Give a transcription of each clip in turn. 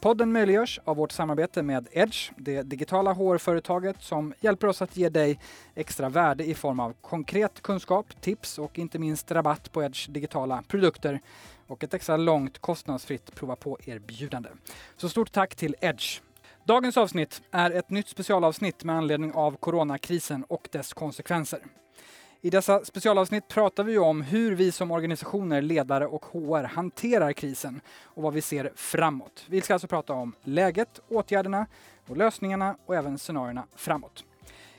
Podden möjliggörs av vårt samarbete med Edge, det digitala HR-företaget som hjälper oss att ge dig extra värde i form av konkret kunskap, tips och inte minst rabatt på Edge digitala produkter och ett extra långt kostnadsfritt prova på-erbjudande. Så stort tack till Edge. Dagens avsnitt är ett nytt specialavsnitt med anledning av coronakrisen och dess konsekvenser. I dessa specialavsnitt pratar vi om hur vi som organisationer, ledare och HR hanterar krisen och vad vi ser framåt. Vi ska alltså prata om läget, åtgärderna och lösningarna och även scenarierna framåt.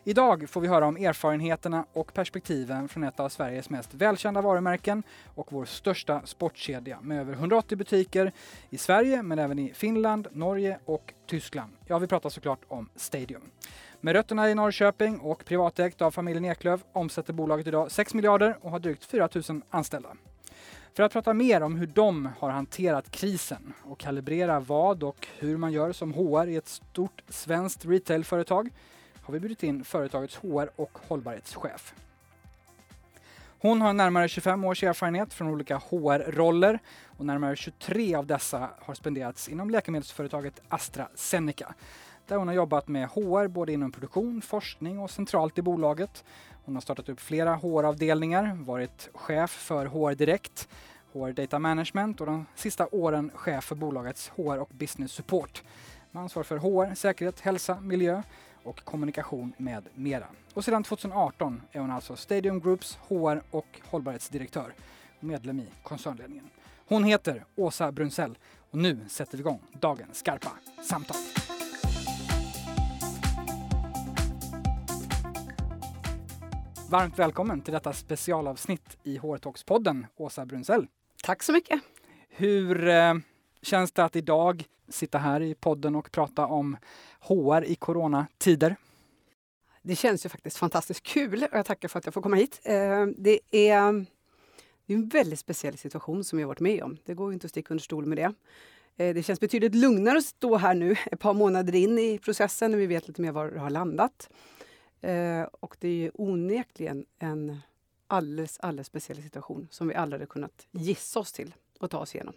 Idag får vi höra om erfarenheterna och perspektiven från ett av Sveriges mest välkända varumärken och vår största sportkedja med över 180 butiker i Sverige men även i Finland, Norge och Tyskland. Ja, vi pratar såklart om Stadium. Med rötterna i Norrköping och privatägt av familjen Eklöf omsätter bolaget idag 6 miljarder och har drygt 4 000 anställda. För att prata mer om hur de har hanterat krisen och kalibrera vad och hur man gör som HR i ett stort svenskt retailföretag har vi bjudit in företagets HR och hållbarhetschef. Hon har närmare 25 års erfarenhet från olika HR-roller och närmare 23 av dessa har spenderats inom läkemedelsföretaget AstraZeneca där hon har jobbat med HR både inom produktion, forskning och centralt i bolaget. Hon har startat upp flera HR-avdelningar, varit chef för HR Direkt, HR Data Management och de sista åren chef för bolagets HR och Business Support med ansvar för HR, säkerhet, hälsa, miljö och kommunikation med mera. Och sedan 2018 är hon alltså Stadium Groups HR och hållbarhetsdirektör och medlem i koncernledningen. Hon heter Åsa Brunsell och nu sätter vi igång dagens skarpa samtal. Varmt välkommen till detta specialavsnitt i HR Talks-podden, Åsa Brunsell. Tack så mycket. Hur eh, känns det att idag sitta här i podden och prata om HR i coronatider? Det känns ju faktiskt fantastiskt kul och jag tackar för att jag får komma hit. Eh, det är det är en väldigt speciell situation som har varit med om. Det går inte att sticka under stol med det. Eh, det känns betydligt lugnare att stå här nu ett par månader in i processen när vi vet lite mer var det har landat. Eh, och det är onekligen en alldeles, alldeles speciell situation som vi aldrig hade kunnat gissa oss till och ta oss igenom.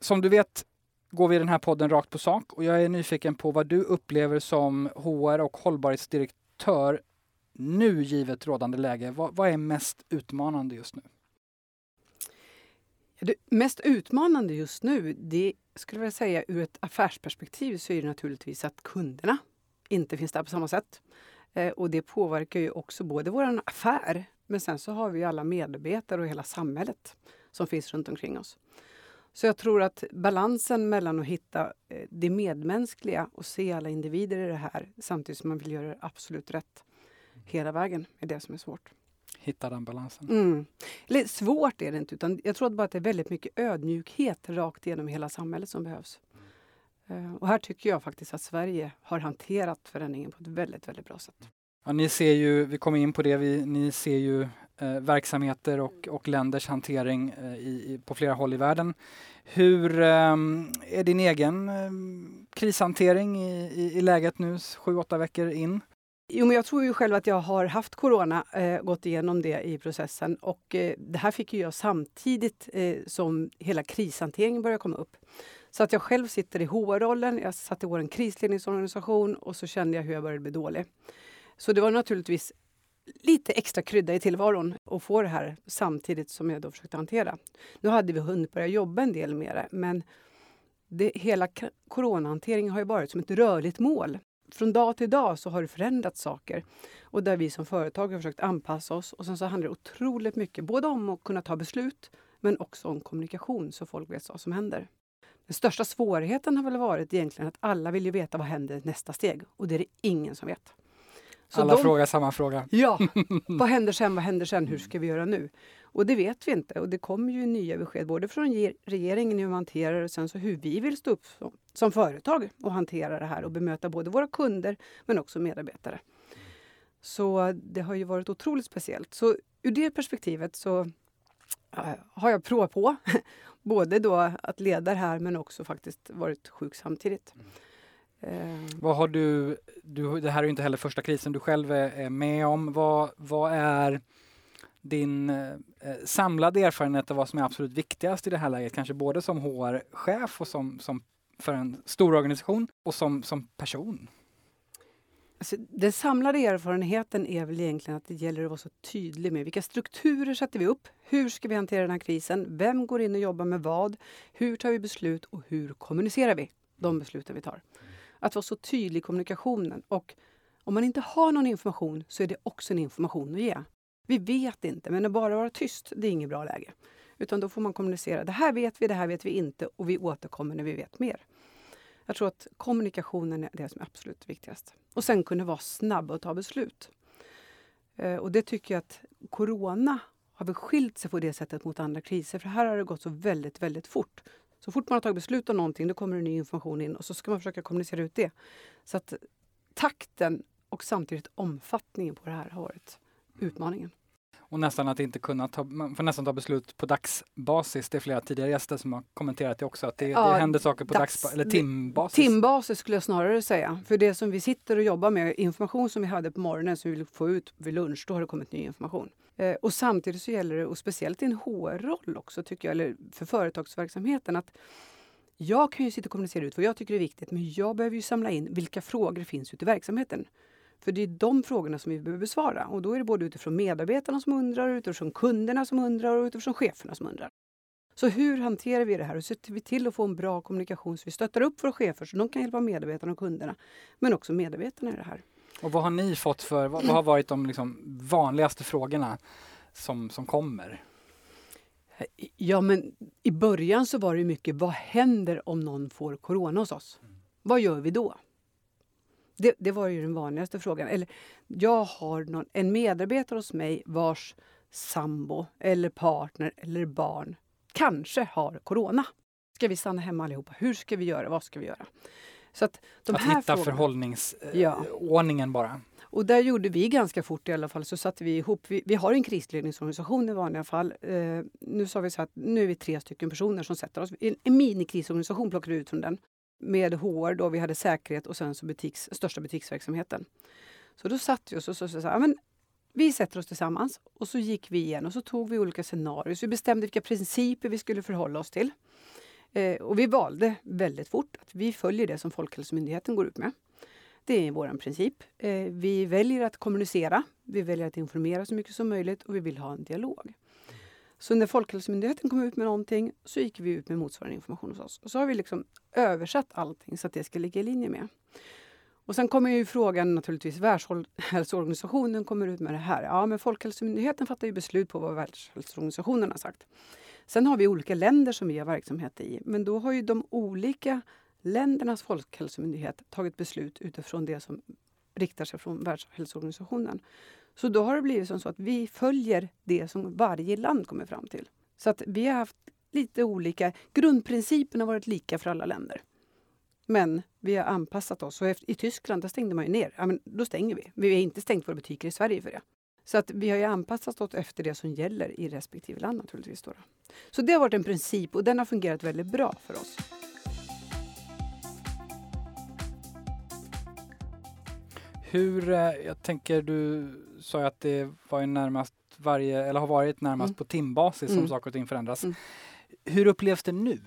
Som du vet går vi i den här podden rakt på sak och jag är nyfiken på vad du upplever som HR och hållbarhetsdirektör nu givet rådande läge. Vad, vad är mest utmanande just nu? Det mest utmanande just nu, det skulle jag säga ur ett affärsperspektiv så är det naturligtvis att kunderna inte finns där på samma sätt. Eh, och det påverkar ju också både vår affär, men sen så har vi alla medarbetare och hela samhället som finns runt omkring oss. Så jag tror att balansen mellan att hitta eh, det medmänskliga och se alla individer i det här samtidigt som man vill göra det absolut rätt hela vägen är det som är svårt. Hitta den balansen. Mm. Eller, svårt är det inte, utan jag tror bara att det är väldigt mycket ödmjukhet rakt igenom hela samhället som behövs. Eh, och här tycker jag faktiskt att Sverige har hanterat förändringen på ett väldigt, väldigt bra sätt. Ja, ni ser ju, vi kommer in på det, vi, ni ser ju eh, verksamheter och, och länders hantering eh, i, på flera håll i världen. Hur eh, är din egen eh, krishantering i, i, i läget nu, sju, åtta veckor in? Jo, men jag tror ju själv att jag har haft corona, eh, gått igenom det i processen. Och eh, det här fick ju jag samtidigt eh, som hela krishanteringen började komma upp. Så att jag själv sitter i HR-rollen, jag satt i vår krisledningsorganisation och så kände jag hur jag började bli dålig. Så det var naturligtvis lite extra krydda i tillvaron att få det här samtidigt som jag då försökte hantera. Nu hade vi hunnit börja jobba en del med det, men det, hela coronahanteringen har ju varit som ett rörligt mål. Från dag till dag så har det förändrats saker och där vi som företag har försökt anpassa oss. Och sen så handlar det otroligt mycket både om att kunna ta beslut men också om kommunikation så folk vet vad som händer. Den största svårigheten har väl varit egentligen att alla vill ju veta vad händer nästa steg och det är det ingen som vet. Så alla de, frågar samma fråga. Ja, vad händer sen, vad händer sen, hur ska vi göra nu? Och det vet vi inte och det kommer ju nya besked både från regeringen hur man hanterar det och sen så hur vi vill stå upp som, som företag och hantera det här och bemöta både våra kunder men också medarbetare. Så det har ju varit otroligt speciellt. Så ur det perspektivet så äh, har jag provat på. Både då att leda det här men också faktiskt varit sjuk samtidigt. Mm. Vad har du, du, det här är ju inte heller första krisen du själv är med om. Vad, vad är din eh, samlade erfarenhet av vad som är absolut viktigast i det här läget? Kanske både som HR-chef och som, som för en stor organisation och som, som person? Alltså, den samlade erfarenheten är väl egentligen att det gäller att vara så tydlig med vilka strukturer sätter vi upp? Hur ska vi hantera den här krisen? Vem går in och jobbar med vad? Hur tar vi beslut och hur kommunicerar vi de besluten vi tar? Att vara så tydlig i kommunikationen. Och om man inte har någon information så är det också en information att ge. Vi vet inte, men att bara vara tyst, det är inget bra läge. Utan då får man kommunicera. Det här vet vi, det här vet vi inte och vi återkommer när vi vet mer. Jag tror att kommunikationen är det som är absolut viktigast. Och sen kunna vara snabb och ta beslut. Eh, och det tycker jag att corona har väl skilt sig på det sättet mot andra kriser. För här har det gått så väldigt, väldigt fort. Så fort man har tagit beslut om någonting, då kommer det ny information in och så ska man försöka kommunicera ut det. Så att takten och samtidigt omfattningen på det här har varit utmaningen. Och nästan att inte kunna ta, man får nästan ta beslut på dagsbasis. Det är flera tidigare gäster som har kommenterat det också, att det, ja, det händer saker på dags, dags, eller timbasis. Timbasis skulle jag snarare säga. För det som vi sitter och jobbar med, information som vi hade på morgonen som vi vill få ut vid lunch, då har det kommit ny information. Eh, och samtidigt så gäller det, och speciellt i en HR-roll också tycker jag, eller för företagsverksamheten, att jag kan ju sitta och kommunicera ut vad jag tycker är viktigt, men jag behöver ju samla in vilka frågor finns ute i verksamheten. För det är de frågorna som vi behöver besvara. Och då är det både utifrån medarbetarna som undrar, utifrån kunderna som undrar och utifrån cheferna som undrar. Så hur hanterar vi det här? Hur ser vi till att få en bra kommunikation så vi stöttar upp våra chefer så de kan hjälpa medarbetarna och kunderna. Men också medarbetarna i det här. Och vad har ni fått för, vad, vad har varit de liksom vanligaste frågorna som, som kommer? Ja, men i början så var det mycket, vad händer om någon får corona hos oss? Mm. Vad gör vi då? Det, det, var ju den vanligaste frågan. Eller, jag har någon, en medarbetare hos mig vars sambo eller partner eller barn kanske har corona. Ska vi stanna hemma allihopa? Hur ska vi göra? Vad ska vi göra? Så att de att här hitta förhållningsordningen ja. bara. Och där gjorde vi ganska fort i alla fall, så satte vi ihop, vi, vi har en krisledningsorganisation i vanliga fall. Eh, nu sa vi så att nu är vi tre stycken personer som sätter oss. En, en minikrisorganisation plockar vi ut från den med HR då vi hade säkerhet och sen så butiks, största butiksverksamheten. Så då satt vi oss och så sa ja, men vi sätter oss tillsammans och så gick vi igen och så tog vi olika scenarier. Så vi bestämde vilka principer vi skulle förhålla oss till. Eh, och vi valde väldigt fort att vi följer det som Folkhälsomyndigheten går ut med. Det är vår princip. Eh, vi väljer att kommunicera, vi väljer att informera så mycket som möjligt och vi vill ha en dialog. Så när Folkhälsomyndigheten kom ut med någonting så gick vi ut med motsvarande information hos oss. Och så har vi liksom översatt allting så att det ska ligga i linje med. Och sen kommer ju frågan naturligtvis, Världshälsoorganisationen kommer ut med det här. Ja, men Folkhälsomyndigheten fattar ju beslut på vad Världshälsoorganisationen har sagt. Sen har vi olika länder som vi har verksamhet i, men då har ju de olika ländernas folkhälsomyndighet tagit beslut utifrån det som riktar sig från Världshälsoorganisationen. Så då har det blivit som så att vi följer det som varje land kommer fram till. Så att vi har haft lite olika... Grundprincipen har varit lika för alla länder. Men vi har anpassat oss. Och I Tyskland där stängde man ju ner. Ja, men då stänger vi. Vi har inte stängt våra butiker i Sverige för det. Så att vi har ju anpassat oss efter det som gäller i respektive land naturligtvis. Då. Så det har varit en princip och den har fungerat väldigt bra för oss. Hur, eh, jag tänker du sa att det var närmast varje, eller har varit närmast mm. på timbasis som mm. saker och ting förändras. Mm. Hur upplevs det nu?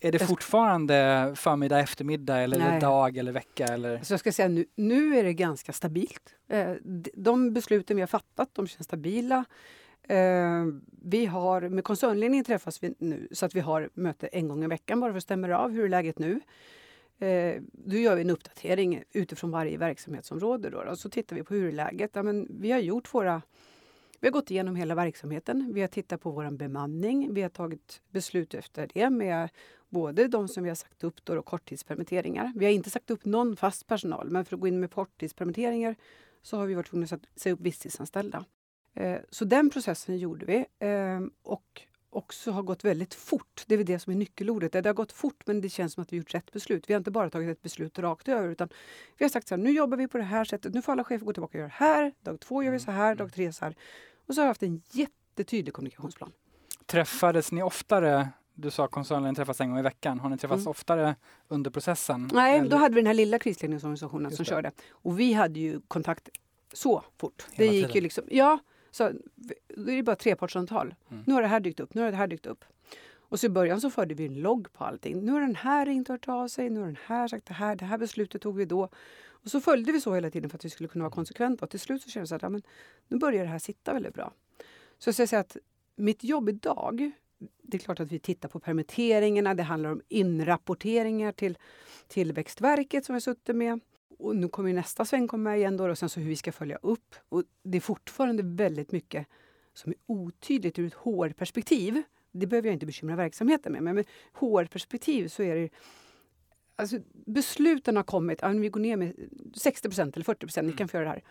Är det fortfarande förmiddag, eftermiddag eller Nej. dag eller vecka? Eller? Så jag ska säga nu, nu är det ganska stabilt. Eh, de besluten vi har fattat, de känns stabila. Eh, vi har, med koncernledningen träffas vi nu så att vi har möte en gång i veckan bara för att stämma av hur är läget nu. Eh, då gör vi en uppdatering utifrån varje verksamhetsområde. Då, då. Så tittar vi på hur läget. Ja, men vi har gjort våra vi har gått igenom hela verksamheten. Vi har tittat på vår bemanning. Vi har tagit beslut efter det med både de som vi har sagt upp då och korttidspermitteringar. Vi har inte sagt upp någon fast personal, men för att gå in med korttidspermitteringar så har vi varit tvungna att säga upp visstidsanställda. Eh, så den processen gjorde vi. Eh, och också har gått väldigt fort. Det är väl det som är nyckelordet. Det har gått fort men det känns som att vi gjort rätt beslut. Vi har inte bara tagit ett beslut rakt över utan vi har sagt så här, nu jobbar vi på det här sättet. Nu får alla chefer gå tillbaka och göra det här. Dag två gör vi så här, dag tre så här. Och så har vi haft en jättetydlig kommunikationsplan. Träffades ni oftare du sa koncernen träffas en gång i veckan. Har ni träffats mm. oftare under processen? Nej, eller? då hade vi den här lilla krisledningsorganisationen som körde. Och vi hade ju kontakt så fort. Hela det gick tiden. ju liksom, ja, så, då är det bara trepartssamtal. Mm. Nu har det här dykt upp, nu har det här dykt upp. Och så i början så förde vi en logg på allting. Nu har den här och hört av sig, nu har den här sagt det här, det här beslutet tog vi då. Och så följde vi så hela tiden för att vi skulle kunna vara konsekventa. Och till slut så kändes det att ja, men, nu börjar det här sitta väldigt bra. Så jag ska säga att mitt jobb idag, det är klart att vi tittar på permitteringarna, det handlar om inrapporteringar till Tillväxtverket som vi suttit med. Och nu kommer nästa sväng komma igen då, och sen så hur vi ska följa upp. Och det är fortfarande väldigt mycket som är otydligt ur ett HR-perspektiv. Det behöver jag inte bekymra verksamheten med, men med HR-perspektiv så är det Alltså, besluten har kommit, ja, vi går ner med 60% eller 40% ni kan mm. få göra det här.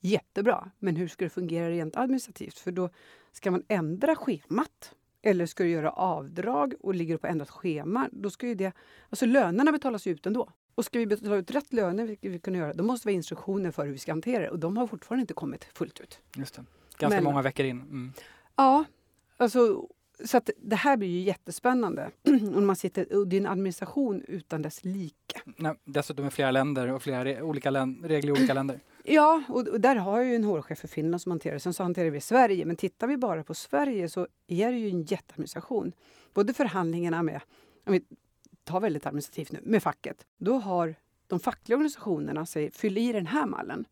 Jättebra, men hur ska det fungera rent administrativt? För då ska man ändra schemat eller ska du göra avdrag och ligger på ändrat schema, då ska ju det... Alltså lönerna betalas ut ändå. Och ska vi betala ut rätt löner, vilket vi kunna göra, då måste vi ha instruktioner för hur vi ska hantera det. Och de har fortfarande inte kommit fullt ut. Just det. Ganska Men, många veckor in. Mm. Ja, alltså, så att det här blir ju jättespännande. om man sitter, och det är en administration utan dess like. Nej, dessutom i flera länder och flera re olika regler i olika länder. Ja, och, och där har jag ju en HR-chef för Finland som hanterar det. Sen så hanterar vi Sverige. Men tittar vi bara på Sverige så är det ju en jätteadministration. Både förhandlingarna med, ta väldigt administrativt nu, med facket. Då har de fackliga organisationerna sagt fyll i den här mallen.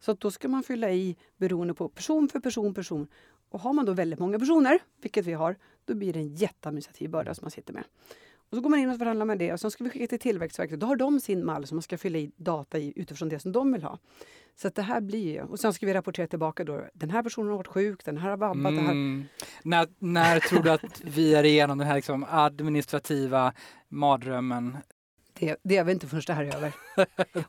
Så att då ska man fylla i beroende på person för person, person. Och har man då väldigt många personer, vilket vi har, då blir det en jätteadministrativ börda som man sitter med. Och så går man in och förhandlar med det och sen ska vi skicka till Tillväxtverket. Då har de sin mall som man ska fylla i data i utifrån det som de vill ha. Så det här blir ju... Och sen ska vi rapportera tillbaka då. Den här personen har varit sjuk, den här har vabbat. Mm. Här. När, när tror du att vi är igenom den här liksom administrativa mardrömmen? Det, det är väl inte förrän det här är över.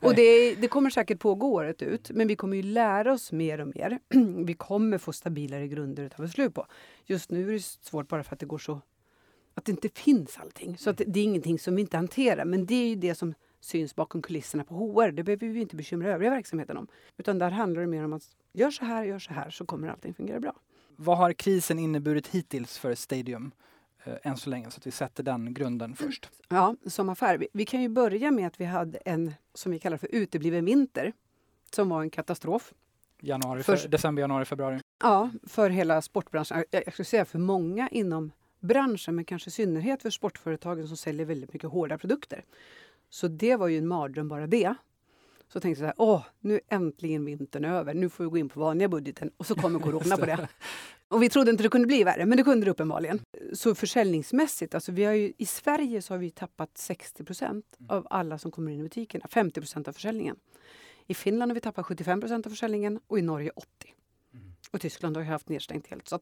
och det, det, kommer säkert pågå året ut, men vi kommer ju lära oss mer och mer. vi kommer få stabilare grunder att ta beslut på. Just nu är det svårt bara för att det går så att det inte finns allting. Så att det är ingenting som vi inte hanterar. Men det är ju det som syns bakom kulisserna på HR. Det behöver vi inte bekymra övriga verksamheten om. Utan där handlar det mer om att gör så här, gör så här så kommer allting fungera bra. Vad har krisen inneburit hittills för Stadium? eh, än så länge, så att vi sätter den grunden först. Ja, som affär. Vi, vi, kan ju börja med att vi hade en, som vi kallar för utebliven vinter, som var en katastrof. Januari, för, december, januari, februari. Ja, för hela sportbranschen. Jag, jag skulle säga för många inom branschen, men kanske i synnerhet för sportföretagen som säljer väldigt mycket hårda produkter. Så det var ju en mardröm bara det. Så tänkte jag så här, åh, nu är äntligen vintern över. Nu får vi gå in på vanliga budgeten och så kommer corona på det. Och vi trodde inte det kunde bli värre, men det kunde det uppenbarligen. Så försäljningsmässigt, alltså vi har ju, i Sverige så har vi tappat 60 procent mm. av alla som kommer in i butikerna. 50 procent av försäljningen. I Finland har vi tappat 75 procent av försäljningen och i Norge 80. Mm. Och Tyskland har ju haft nedstängt helt. Så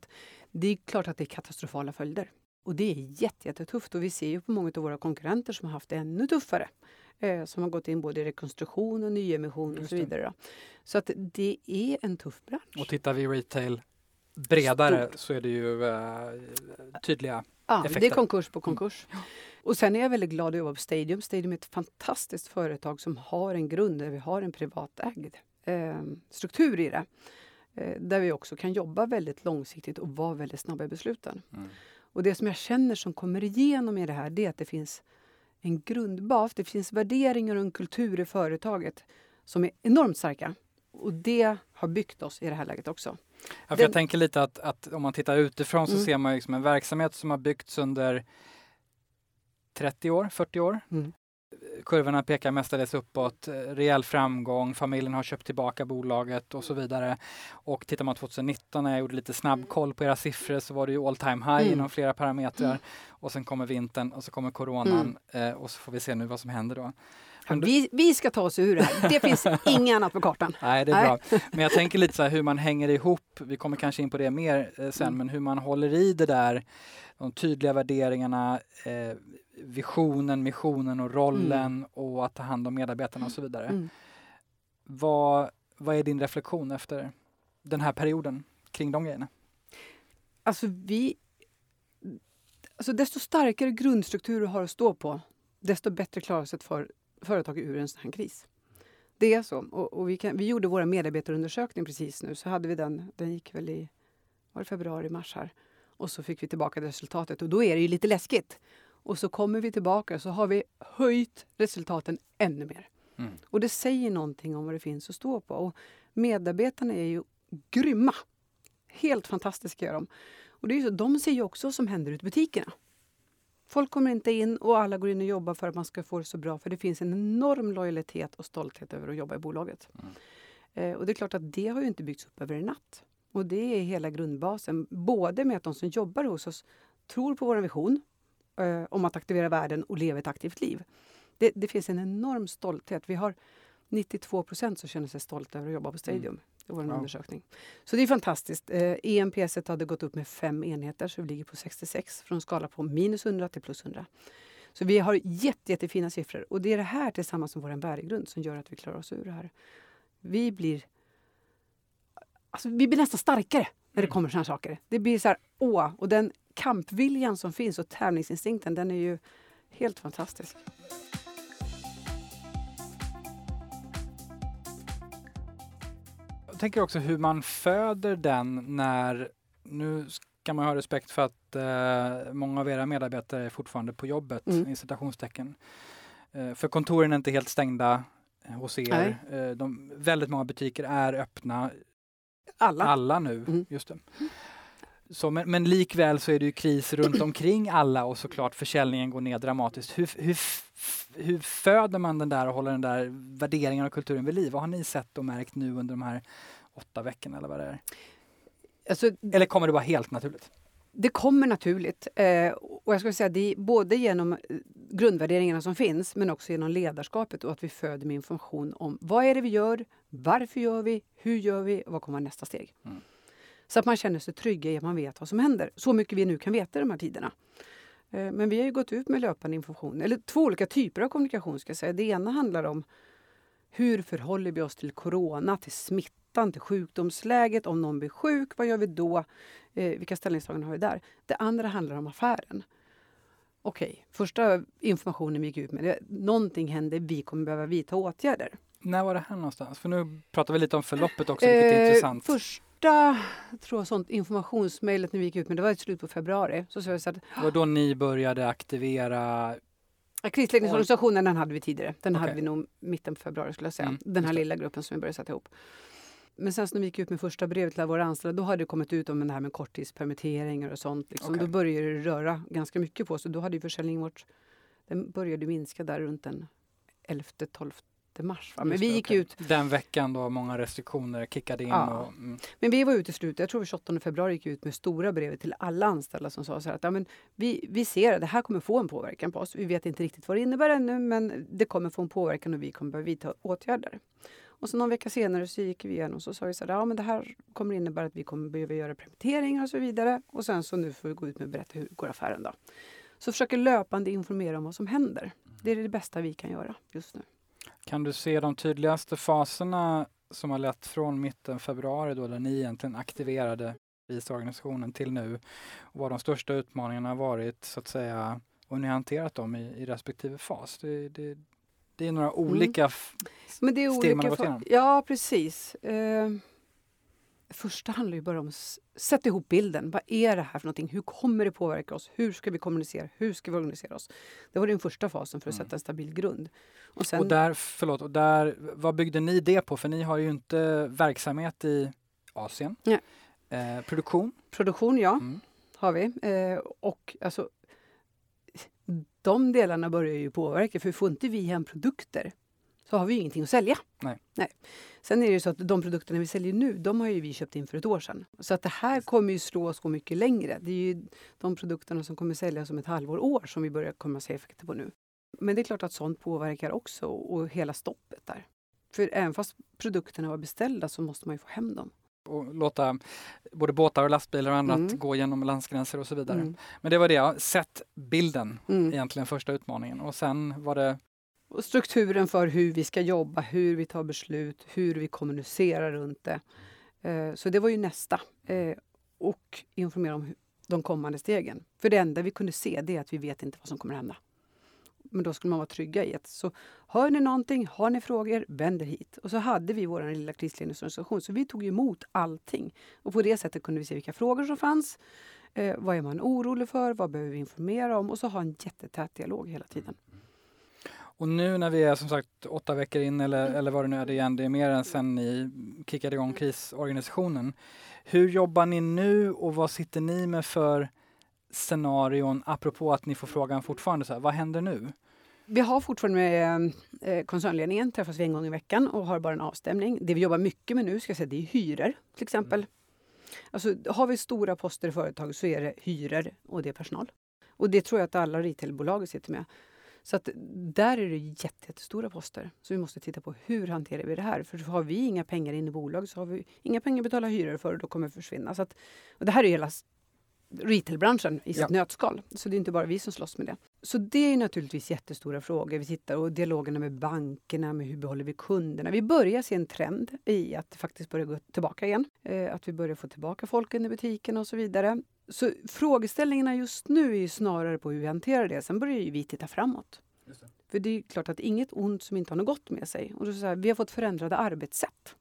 det är klart att det är katastrofala följder. Och det är jättetufft och vi ser ju på många av våra konkurrenter som har haft det ännu tuffare. Eh, som har gått in både i rekonstruktion och nyemission och så vidare. Så att det är en tuff bransch. Och tittar vi retail bredare Stort. så är det ju uh, tydliga ja, effekter. Det är konkurs på konkurs. Mm. Och sen är jag väldigt glad att jobba på Stadium. Stadium är ett fantastiskt företag som har en grund där vi har en privatägd eh, struktur i det. Eh, där vi också kan jobba väldigt långsiktigt och vara väldigt snabba i besluten. Mm. Och det som jag känner som kommer igenom i det här, det är att det finns en grundbas. Det finns värderingar och en kultur i företaget som är enormt starka. Och det har byggt oss i det här läget också. Ja, för jag tänker lite att, att, om man tittar utifrån så mm. ser man liksom en verksamhet som har byggts under 30 år, 40 år. Mm. Kurvorna pekar mestadels uppåt, rejäl framgång, familjen har köpt tillbaka bolaget och så vidare. Och tittar man 2019 när jag gjorde lite snabbkoll på era siffror så var det ju all time high mm. inom flera parametrar. Mm. Och sen kommer vintern och så kommer coronan mm. eh, och så får vi se nu vad som händer då. Vi, vi ska ta oss ur det här. Det finns inget annat på kartan. Nej, det är Nej. bra. Men jag tänker lite så här hur man hänger ihop. Vi kommer kanske in på det mer eh, sen, mm. men hur man håller i det där. De tydliga värderingarna, eh, visionen, missionen och rollen mm. och att ta hand om medarbetarna och så vidare. Mm. Vad, vad är din reflektion efter den här perioden kring de grejerna? Alltså vi Alltså desto starkare grundstruktur du har att stå på, desto bättre klarar sig ett för, företag ur en sån här kris. Det är så. Och, och vi, kan, vi gjorde vår medarbetarundersökning precis nu. Så hade vi den, den gick väl i var det februari, mars här. Och så fick vi tillbaka resultatet och då är det ju lite läskigt. Och så kommer vi tillbaka så har vi höjt resultaten ännu mer. Mm. Och det säger någonting om vad det finns att stå på. Och medarbetarna är ju grymma. Helt fantastiska är de. Och det är så, de ser ju också vad som händer ute i butikerna. Folk kommer inte in och alla går in och jobbar för att man ska få det så bra. För det finns en enorm lojalitet och stolthet över att jobba i bolaget. Mm. Eh, och det är klart att det har ju inte byggts upp över en natt. Och det är hela grundbasen. Både med att de som jobbar hos oss tror på vår vision eh, om att aktivera världen och leva ett aktivt liv. Det, det finns en enorm stolthet. Vi har 92 procent som känner sig stolta över att jobba på Stadium. Mm. Det var en wow. undersökning. Så det är fantastiskt. Eh, EMPS hade gått upp med fem enheter så vi ligger på 66 från skala på minus 100 till plus 100. Så vi har jätte, jättefina siffror och det är det här tillsammans med vår värdegrund som gör att vi klarar oss ur det här. Vi blir, alltså, vi blir nästan starkare när det mm. kommer såna här saker. Det blir så här, åh! Och den kampviljan som finns och tävlingsinstinkten den är ju helt fantastisk. jag tänker också hur man föder den när, nu ska man ha respekt för att eh, många av era medarbetare är fortfarande på jobbet, mm. i citationstecken. Eh, för kontoren är inte helt stängda eh, hos er. Eh, de, väldigt många butiker är öppna. Alla. Alla nu, mm. just det. Så, men, men, likväl så är det ju kris runt omkring alla och såklart försäljningen går ner dramatiskt. Hur, hur, hur föder man den där och håller den där värderingen och kulturen vid liv? Vad har ni sett och märkt nu under de här åtta veckorna eller vad det är? Alltså, eller kommer det bara helt naturligt? Det kommer naturligt. Eh, och jag skulle säga det både genom eh, grundvärderingarna som finns men också genom ledarskapet och att vi föder med information om vad är det vi gör, varför gör vi, hur gör vi och vad kommer nästa steg? Mm. Så att man känner sig trygg i att man vet vad som händer. Så mycket vi nu kan veta i de här tiderna. Eh, men vi har gått ut med löpande information, eller två olika typer av kommunikation. ska säga. Det ena handlar om hur förhåller vi oss till corona, till smittan, till sjukdomsläget. Om någon blir sjuk, vad gör vi då? Eh, vilka ställningstaganden har vi där? Det andra handlar om affären. Okej, okay, första informationen vi gick ut med, det, någonting händer, vi kommer behöva vidta åtgärder. När var det här någonstans? För nu pratar vi lite om förloppet också, vilket är eh, intressant. Först första tror jag, sånt informationsmejlet vi gick ut med, det var i slutet på februari. Så, så, så att, det var då ni började aktivera Krisledningsorganisationen den hade vi tidigare. Den okay. hade vi nog mitten på februari skulle jag säga. Mm, den här lilla gruppen som vi började sätta ihop. Men sen när vi gick ut med första brevet till våra anställda, då hade det kommit ut om det här med korttidspermitteringar och sånt. Liksom. Okay. Då började det röra ganska mycket på sig. Då hade ju försäljningen varit, den började minska där runt den 11-12 mars. Va? Men vi gick okay. ut... Den veckan då många restriktioner kickade in. Ja. Och, mm. Men vi var ute i slutet, jag tror 28 februari gick ut med stora brev till alla anställda som sa så att ja, men vi, vi ser att det här kommer få en påverkan på oss. Vi vet inte riktigt vad det innebär ännu men det kommer få en påverkan och vi kommer behöva vidta åtgärder. Och så någon vecka senare så gick vi igenom och så sa vi så här, ja men det här kommer innebära att vi kommer behöva göra permitteringar och så vidare. Och sen så nu får vi gå ut med och berätta hur går affären då. Så försöker löpande informera om vad som händer. Det är det bästa vi kan göra just nu. Kan du se de tydligaste faserna som har lett från mitten februari då, där ni egentligen aktiverade organisationen till nu? Och vad de största utmaningarna har varit så att säga och ni har hanterat dem i, i respektive fas. Det, det, det är några mm. olika mm. Men det är steg olika man har gått igenom. Ja, precis. Eh, första handlar ju bara om att sätta ihop bilden. Vad är det här för någonting? Hur kommer det påverka oss? Hur ska vi kommunicera? Hur ska vi organisera oss? Det var den första fasen för att mm. sätta en stabil grund. Och, sen, och där, förlåt, och där, vad byggde ni det på? För ni har ju inte verksamhet i Asien. Eh, produktion? Produktion, ja. Mm. Har vi. Eh, och alltså, de delarna börjar ju påverka, för får inte vi hem produkter så har vi ingenting att sälja. Nej. Nej. Sen är det så att de produkterna vi säljer nu, de har ju vi köpt in för ett år sedan. Så att det här kommer ju slå gå mycket längre. Det är ju de produkterna som kommer säljas om ett halvår, år som vi börjar komma se effekter på nu. Men det är klart att sånt påverkar också och hela stoppet där. För även fast produkterna var beställda så måste man ju få hem dem och låta både båtar och lastbilar och annat mm. gå genom landsgränser och så vidare. Mm. Men det var det, ja. sätt bilden mm. egentligen första utmaningen och sen var det och strukturen för hur vi ska jobba, hur vi tar beslut, hur vi kommunicerar runt det. Eh, så det var ju nästa. Eh, och informera om de kommande stegen. För det enda vi kunde se det är att vi vet inte vad som kommer hända. Men då skulle man vara trygga i att så hör ni någonting, har ni frågor, vänd er hit. Och så hade vi vår lilla krisledningsorganisation så vi tog emot allting. Och på det sättet kunde vi se vilka frågor som fanns. Eh, vad är man orolig för? Vad behöver vi informera om? Och så ha en jättetät dialog hela tiden. Och nu när vi är som sagt åtta veckor in eller, eller vad det nu är, det igen, det är mer än sen ni kickade igång krisorganisationen. Hur jobbar ni nu och vad sitter ni med för scenarion apropå att ni får frågan fortfarande så här, vad händer nu? Vi har fortfarande med eh, koncernledningen, träffas vi en gång i veckan och har bara en avstämning. Det vi jobbar mycket med nu ska jag säga, det är hyror till exempel. Mm. Alltså, har vi stora poster i företag så är det hyror och det är personal. Och det tror jag att alla retailbolag sitter med. Så att där är det jättestora poster. Så vi måste titta på hur hanterar vi det här? För har vi inga pengar in i bolag så har vi inga pengar att betala hyror för och då kommer det försvinna. Så att, och det här är hela retailbranschen i sitt ja. nötskal. Så det är inte bara vi som slåss med det. Så det är naturligtvis jättestora frågor. Vi tittar och dialogerna med bankerna, med hur behåller vi kunderna? Vi börjar se en trend i att det faktiskt börjar gå tillbaka igen. Eh, att vi börjar få tillbaka folken i butiken och så vidare. Så frågeställningarna just nu är snarare på hur vi hanterar det. Sen börjar ju vi titta framåt. Det. För det är klart att inget ont som inte har något gott med sig. Och så här, vi har fått förändrade arbetssätt.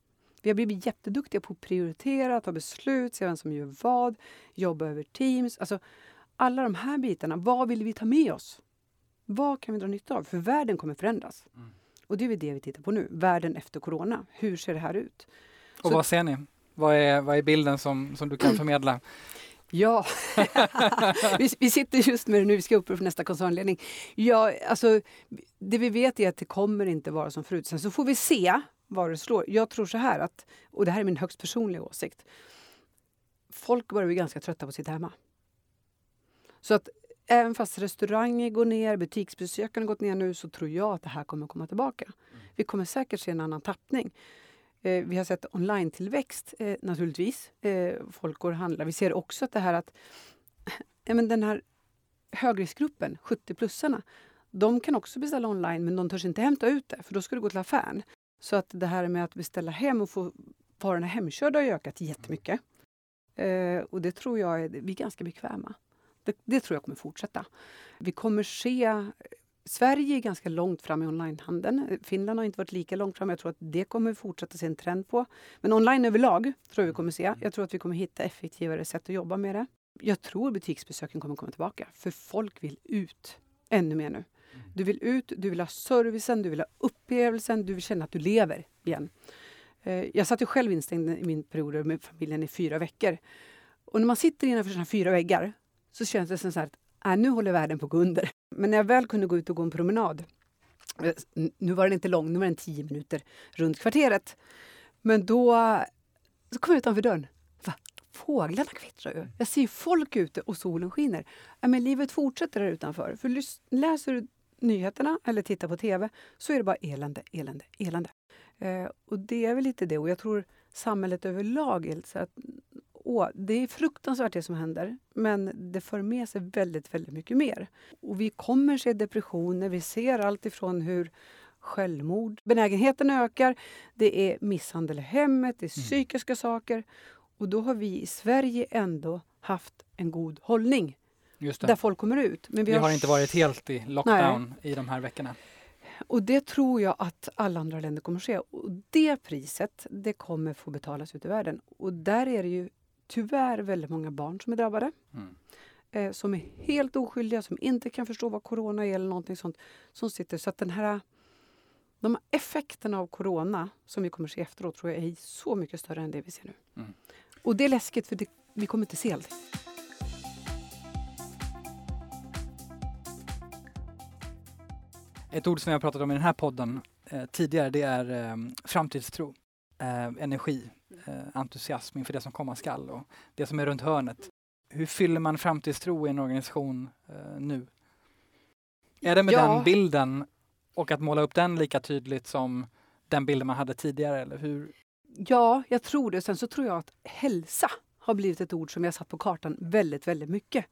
Vi har blivit jätteduktiga på att prioritera, ta beslut, se vem som gör vad, jobba över teams. Alltså, alla de här bitarna, vad vill vi ta med oss? Vad kan vi dra nytta av? För världen kommer förändras. Mm. Och det är det vi tittar på nu, världen efter corona. Hur ser det här ut? Och Så, vad ser ni? Vad är, vad är bilden som, som du kan förmedla? Ja, vi, vi, sitter just med det nu, vi ska upp för nästa koncernledning. Ja, alltså, det vi vet är att det kommer inte vara som förut. Sen så får vi se var det slår. Jag tror så här att, och det här är min högst personliga åsikt. Folk börjar bli ganska trötta på sitt hemma. Så att även fast restauranger går ner, butiksbesöken har gått ner nu så tror jag att det här kommer komma tillbaka. Vi kommer säkert se en annan tappning. Eh, vi har sett online-tillväxt eh, naturligtvis. Eh, folk går och handlar. Vi ser också att det här att eh, men den här högriskgruppen, 70-plussarna, de kan också beställa online men de törs inte hämta ut det för då ska du gå till affären. Så att det här med att beställa hem och få varorna hemkörda har ökat jättemycket. Eh, och det tror jag är, vi är ganska bekväma. Det, det, tror jag kommer fortsätta. Vi kommer se... Sverige är ganska långt fram i onlinehandeln. Finland har inte varit lika långt fram. Jag tror att det kommer fortsätta se en trend på. Men online överlag tror jag vi kommer se. Jag tror att vi kommer hitta effektivare sätt att jobba med det. Jag tror butiksbesöken kommer komma tillbaka. För folk vill ut ännu mer nu. Du vill ut, du vill ha servicen, du vill ha upplevelsen, du vill känna att du lever igen. Eh, jag satt ju själv instängd i min period med familjen i fyra veckor. Och när man sitter innanför sina fyra väggar så känns det som så här att äh, nu håller världen på att gå under. Men när jag väl kunde gå ut och gå en promenad, eh, nu var den inte lång, nu var den tio minuter runt kvarteret. Men då så kom jag utanför dörren. Va? Fåglarna kvittrar ju. Jag ser folk ute och solen skiner. Äh, men livet fortsätter där utanför. För läser du nyheterna eller tittar på tv så är det bara elände, elände, elände. Eh, och det är väl lite det. Och jag tror samhället överlag är så att åh, det är fruktansvärt det som händer, men det för med sig väldigt, väldigt mycket mer. Och vi kommer se depressioner. Vi ser allt ifrån hur självmord, benägenheten ökar, det är misshandel i hemmet, det är mm. psykiska mm. saker. Och då har vi i Sverige ändå haft en god hållning där folk kommer ut. Men vi, vi har, har, inte varit helt i lockdown Nej. i de här veckorna. Och det tror jag att alla andra länder kommer att se. Och det priset, det kommer få betalas ut i världen. Och där är det ju tyvärr väldigt många barn som är drabbade. Mm. Eh, som är helt oskyldiga, som inte kan förstå vad corona är eller någonting sånt. Som sitter. Så att den här de effekterna av corona som vi kommer att se efteråt tror jag är så mycket större än det vi ser nu. Mm. Och det är läskigt för det, vi kommer inte se allting. Ett ord som jag pratat om i den här podden eh, tidigare det är eh, framtidstro, eh, energi, eh, entusiasm inför det som komma skall och det som är runt hörnet. Hur fyller man framtidstro i en organisation eh, nu? Är det med ja. den bilden och att måla upp den lika tydligt som den bilden man hade tidigare? Eller hur? Ja, jag tror det. Sen så tror jag att hälsa har blivit ett ord som jag satt på kartan väldigt, väldigt mycket.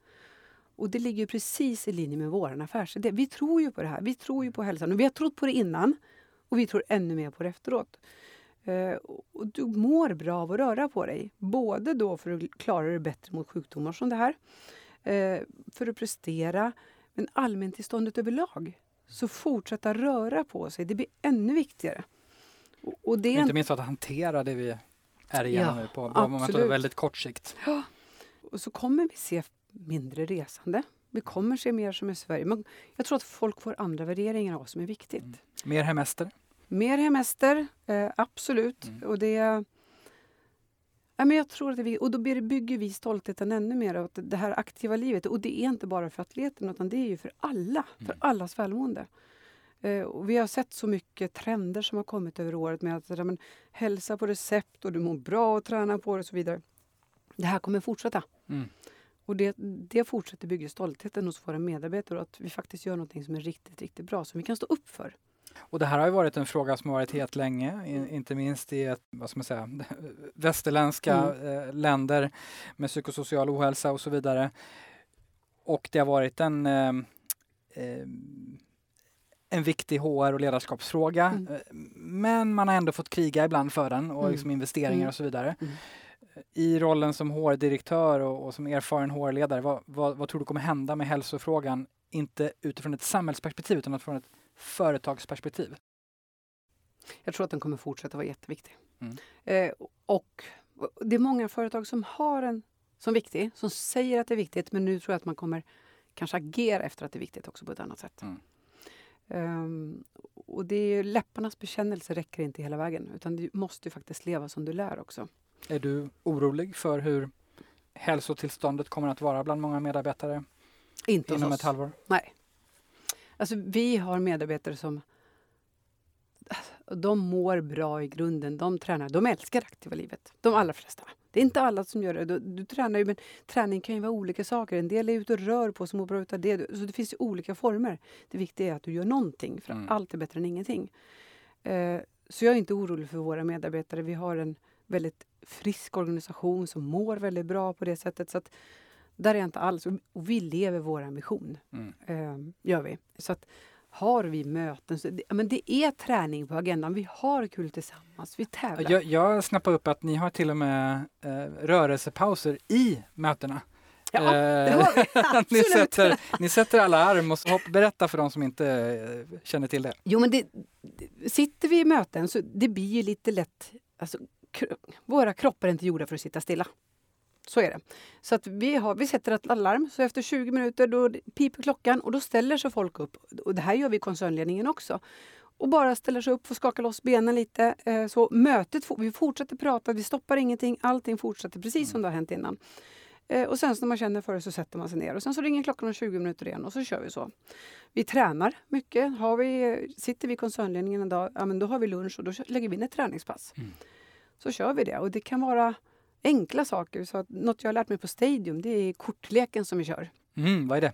Och det ligger precis i linje med vår affärsidé. Vi tror ju på det här. Vi tror ju på hälsan. Och vi har trott på det innan och vi tror ännu mer på det efteråt. Eh, och du mår bra av att röra på dig. Både då för att klara dig bättre mot sjukdomar som det här, eh, för att prestera, men allmäntillståndet överlag. Så fortsätta röra på sig, det blir ännu viktigare. Och, och det inte minst att hantera det vi är igenom ja, nu på, väldigt kort sikt. Ja. Och så kommer vi se mindre resande. Vi kommer se mer som i Sverige. Men jag tror att folk får andra värderingar av vad som är viktigt. Mm. Mer hemester? Mer hemester, eh, absolut. Mm. Och det, ja, men jag tror att det, och då bygger vi stoltheten ännu mer av det här aktiva livet. Och det är inte bara för atleten utan det är ju för alla, mm. för allas välmående. Eh, och vi har sett så mycket trender som har kommit över året med att men, hälsa på recept och du mår bra och träna på det och så vidare. Det här kommer fortsätta. Mm. Och det, det fortsätter bygga stoltheten hos våra medarbetare att vi faktiskt gör något som är riktigt, riktigt bra som vi kan stå upp för. Och det här har ju varit en fråga som har varit helt länge, inte minst i ett, vad ska man säga, västerländska mm. eh, länder med psykosocial ohälsa och så vidare. Och det har varit en eh, eh, en viktig HR och ledarskapsfråga. Mm. Eh, men man har ändå fått kriga ibland för den och mm. liksom investeringar mm. och så vidare. Mm. I rollen som HR-direktör och, och, som erfaren HR-ledare, vad, vad, vad, tror du kommer hända med hälsofrågan? Inte utifrån ett samhällsperspektiv utan utifrån ett företagsperspektiv? Jag tror att den kommer fortsätta vara jätteviktig. Mm. Eh, och det är många företag som har den som viktig, som säger att det är viktigt, men nu tror jag att man kommer kanske agera efter att det är viktigt också på ett annat sätt. Mm. Um, och det är läpparnas bekännelse räcker inte hela vägen utan du måste faktiskt leva som du lär också. Är du orolig för hur hälsotillståndet kommer att vara bland många medarbetare inte inom ett halvår? Nej. Alltså, vi har medarbetare som de mår bra i grunden. De tränar. De älskar aktiva livet. De allra flesta. Det är inte alla som gör det. Du, du tränar ju, men träning kan ju vara olika saker. En del är ute och rör på sig och mår bra utav det. Så det finns olika former. Det viktiga är att du gör någonting, för mm. allt är bättre än ingenting. Eh, så jag är inte orolig för våra medarbetare. Vi har en väldigt frisk organisation som mår väldigt bra på det sättet. Så att, där är jag inte alls. Och vi lever vår ambition. Mm. Eh, gör vi. Så att, har vi möten. Så det, men det är träning på agendan. Vi har kul tillsammans. Vi tävlar. Jag, jag snappade upp att ni har till och med eh, rörelsepauser i mötena. Ja, det har vi. Absolut. ni, sätter, ni sätter alarm och så hopp, berätta för de som inte eh, känner till det. Jo, men det, sitter vi i möten så det blir ju lite lätt... Alltså, våra kroppar är inte gjorda för att sitta stilla. Så är det. Så att vi, har, vi sätter ett alarm, så efter 20 minuter då piper klockan och då ställer sig folk upp. Och det här gör vi i koncernledningen också. Och bara ställer sig upp, får skaka loss benen lite. Eh, så mötet, vi fortsätter prata, vi stoppar ingenting, allting fortsätter precis som det har hänt innan. Eh, och sen när man känner för det så sätter man sig ner och sen så ringer klockan om 20 minuter igen och så kör vi så. Vi tränar mycket. Har vi, sitter vi i koncernledningen en dag, ja men då har vi lunch och då lägger vi in ett träningspass. Mm. Så kör vi det och det kan vara enkla saker. Så något jag har lärt mig på Stadium det är kortleken som vi kör. Mm, vad är det?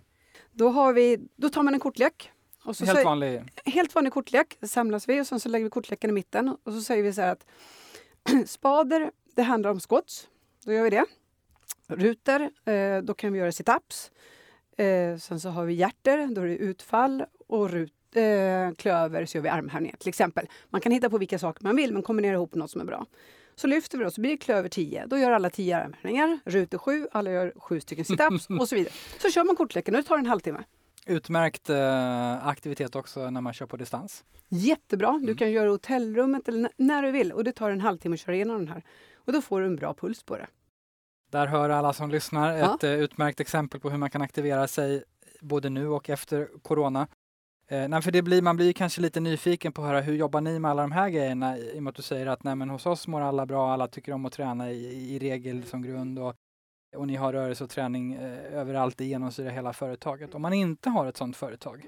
Då, har vi, då tar man en kortlek. Och så helt vanlig? Helt vanlig kortlek. samlas vi och sen så lägger vi kortleken i mitten. Och så säger vi så här att spader, det handlar om squats. Då gör vi det. Ruter, eh, då kan vi göra situps. Eh, sen så har vi hjärter, då är det utfall. Och rut, eh, klöver så gör vi armhävningar till exempel. Man kan hitta på vilka saker man vill men kombinera ihop något som är bra. Så lyfter vi då, så blir det klöver 10. Då gör alla 10 armhävningar. Ruter 7, alla gör 7 stycken situps och så vidare. Så kör man kortleken och det tar en halvtimme. Utmärkt eh, aktivitet också när man kör på distans. Jättebra. Du mm. kan göra hotellrummet eller när du vill och det tar en halvtimme att köra igenom den här. Och då får du en bra puls på det. Där hör alla som lyssnar ja. ett eh, utmärkt exempel på hur man kan aktivera sig både nu och efter corona. Eh, nej, för det blir, man blir kanske lite nyfiken på att höra hur jobbar ni med alla de här grejerna i och med att du säger att nej, men hos oss mår alla bra, alla tycker om att träna i, i regel som grund och, och ni har rörelse och träning eh, överallt, det genomsyrar hela företaget. Om man inte har ett sådant företag,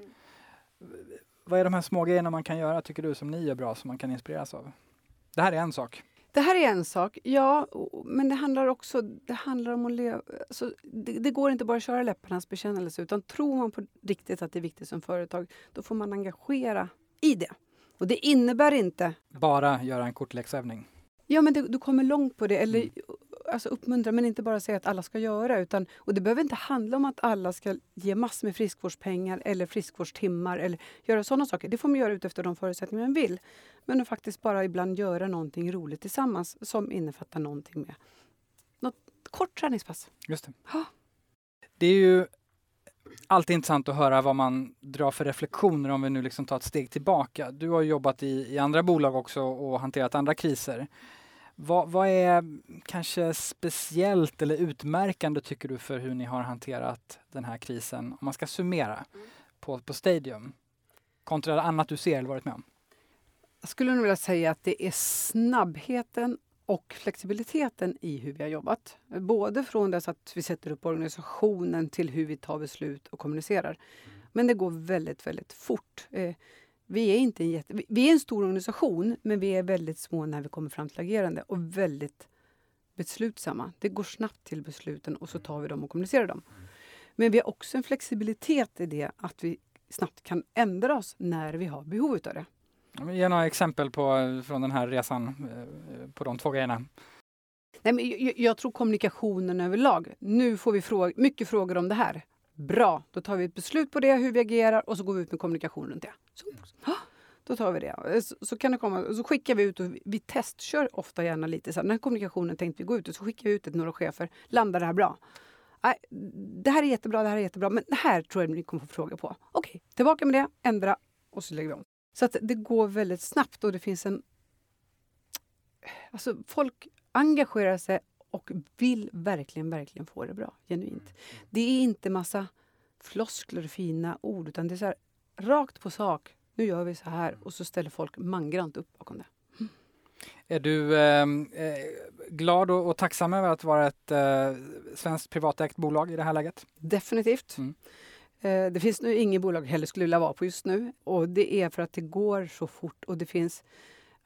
vad är de här små grejerna man kan göra, tycker du, som ni gör bra, som man kan inspireras av? Det här är en sak. Det här är en sak, ja, men det handlar också det handlar om att leva... Alltså, det, det, går inte bara att köra läpparnas bekännelse utan tror man på riktigt att det är viktigt som företag, då får man engagera i det. Och det innebär inte... Bara göra en kortleksövning? Ja, men det, du kommer långt på det. Eller, mm. Alltså uppmuntra, men inte bara säga att alla ska göra. Utan, och det behöver inte handla om att alla ska ge massor med friskvårdspengar eller friskvårdstimmar eller göra sådana saker. Det får man göra utefter de förutsättningar man vill. Men att faktiskt bara ibland göra någonting roligt tillsammans som innefattar någonting med något kort träningspass. Just det. Ja. Det är ju alltid intressant att höra vad man drar för reflektioner om vi nu liksom tar ett steg tillbaka. Du har jobbat i, i andra bolag också och hanterat andra kriser. Vad, vad, är kanske speciellt eller utmärkande tycker du för hur ni har hanterat den här krisen? Om man ska summera på, på Stadium kontra annat du ser eller varit med om. Jag skulle nog vilja säga att det är snabbheten och flexibiliteten i hur vi har jobbat. Både från det att vi sätter upp organisationen till hur vi tar beslut och kommunicerar. Men det går väldigt, väldigt fort. Vi är, inte en jätte, vi är en stor organisation, men vi är väldigt små när vi kommer fram till agerande och väldigt beslutsamma. Det går snabbt till besluten och så tar vi dem och kommunicerar dem. Men vi har också en flexibilitet i det att vi snabbt kan ändra oss när vi har behov av det. Ge några exempel på, från den här resan eh, på de två grejerna. Nej, men jag, jag tror kommunikationen överlag. Nu får vi fråga, mycket frågor om det här. Bra, då tar vi ett beslut på det, hur vi agerar och så går vi ut med kommunikation runt det. Så, då tar vi det. Så, så, kan det komma, så skickar vi ut och vi testkör ofta gärna lite. Så här, den här kommunikationen tänkte vi gå ut och så skickar vi ut till några chefer. Landar det här bra? Nej, det här är jättebra, det här är jättebra, men det här tror jag ni kommer få fråga på. Okej, tillbaka med det, ändra och så lägger vi om. Så att det går väldigt snabbt och det finns en... Alltså folk engagerar sig och vill verkligen, verkligen få det bra. Genuint. Det är inte massa floskler och fina ord utan det är så här, rakt på sak. Nu gör vi så här och så ställer folk mangrant upp bakom det. Mm. Är du ehm, eh, glad och, och, tacksam över att vara ett eh, svenskt privatägt bolag i det här läget? Definitivt. Mm. Eh, det finns nu inget bolag heller skulle vilja vara på just nu. Och Det är för att det går så fort. och det finns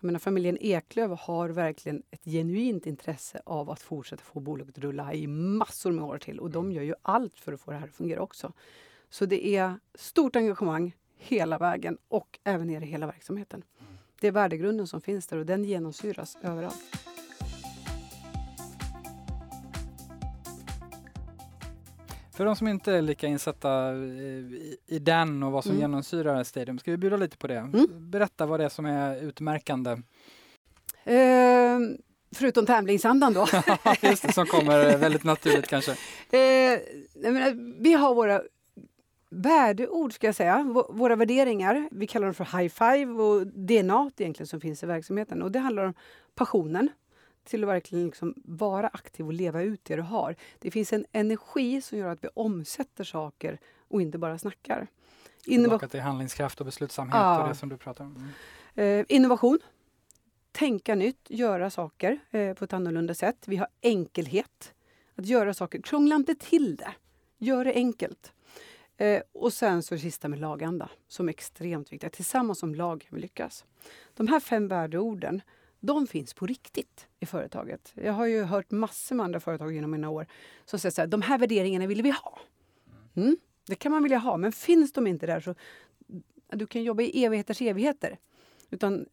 jag menar, familjen Eklöf har verkligen ett genuint intresse av att fortsätta få bolaget att rulla i massor med år till. Och de gör ju allt för att få det här att fungera också. Så det är stort engagemang hela vägen och även ner i hela verksamheten. Det är värdegrunden som finns där och den genomsyras överallt. För de som inte är lika insatta i, i den och vad som mm. genomsyrar Stadium, ska vi bjuda lite på det? Mm. Berätta vad det är som är utmärkande. Eh, förutom tävlingsandan då. Just det, som kommer väldigt naturligt kanske. Eh, menar, vi har våra värdeord, ska jag säga. våra värderingar. Vi kallar dem för high five och DNA egentligen som finns i verksamheten. Och det handlar om passionen, till att verkligen liksom vara aktiv och leva ut det du har. Det finns en energi som gör att vi omsätter saker och inte bara snackar. Innova till handlingskraft och beslutsamhet ja. och det som du pratar om. Mm. Eh, innovation. Tänka nytt, göra saker eh, på ett annorlunda sätt. Vi har enkelhet. Att göra saker. Krångla inte till det. Gör det enkelt. Eh, och sen så det sista med laganda, som är extremt viktigt. Tillsammans som lag kan vi lyckas. De här fem värdeorden de finns på riktigt i företaget. Jag har ju hört massor med andra företag genom mina år som säger så här, de här värderingarna vill vi ha. Mm, det kan man vilja ha, men finns de inte där så du kan jobba i evigheters evigheter. Utan,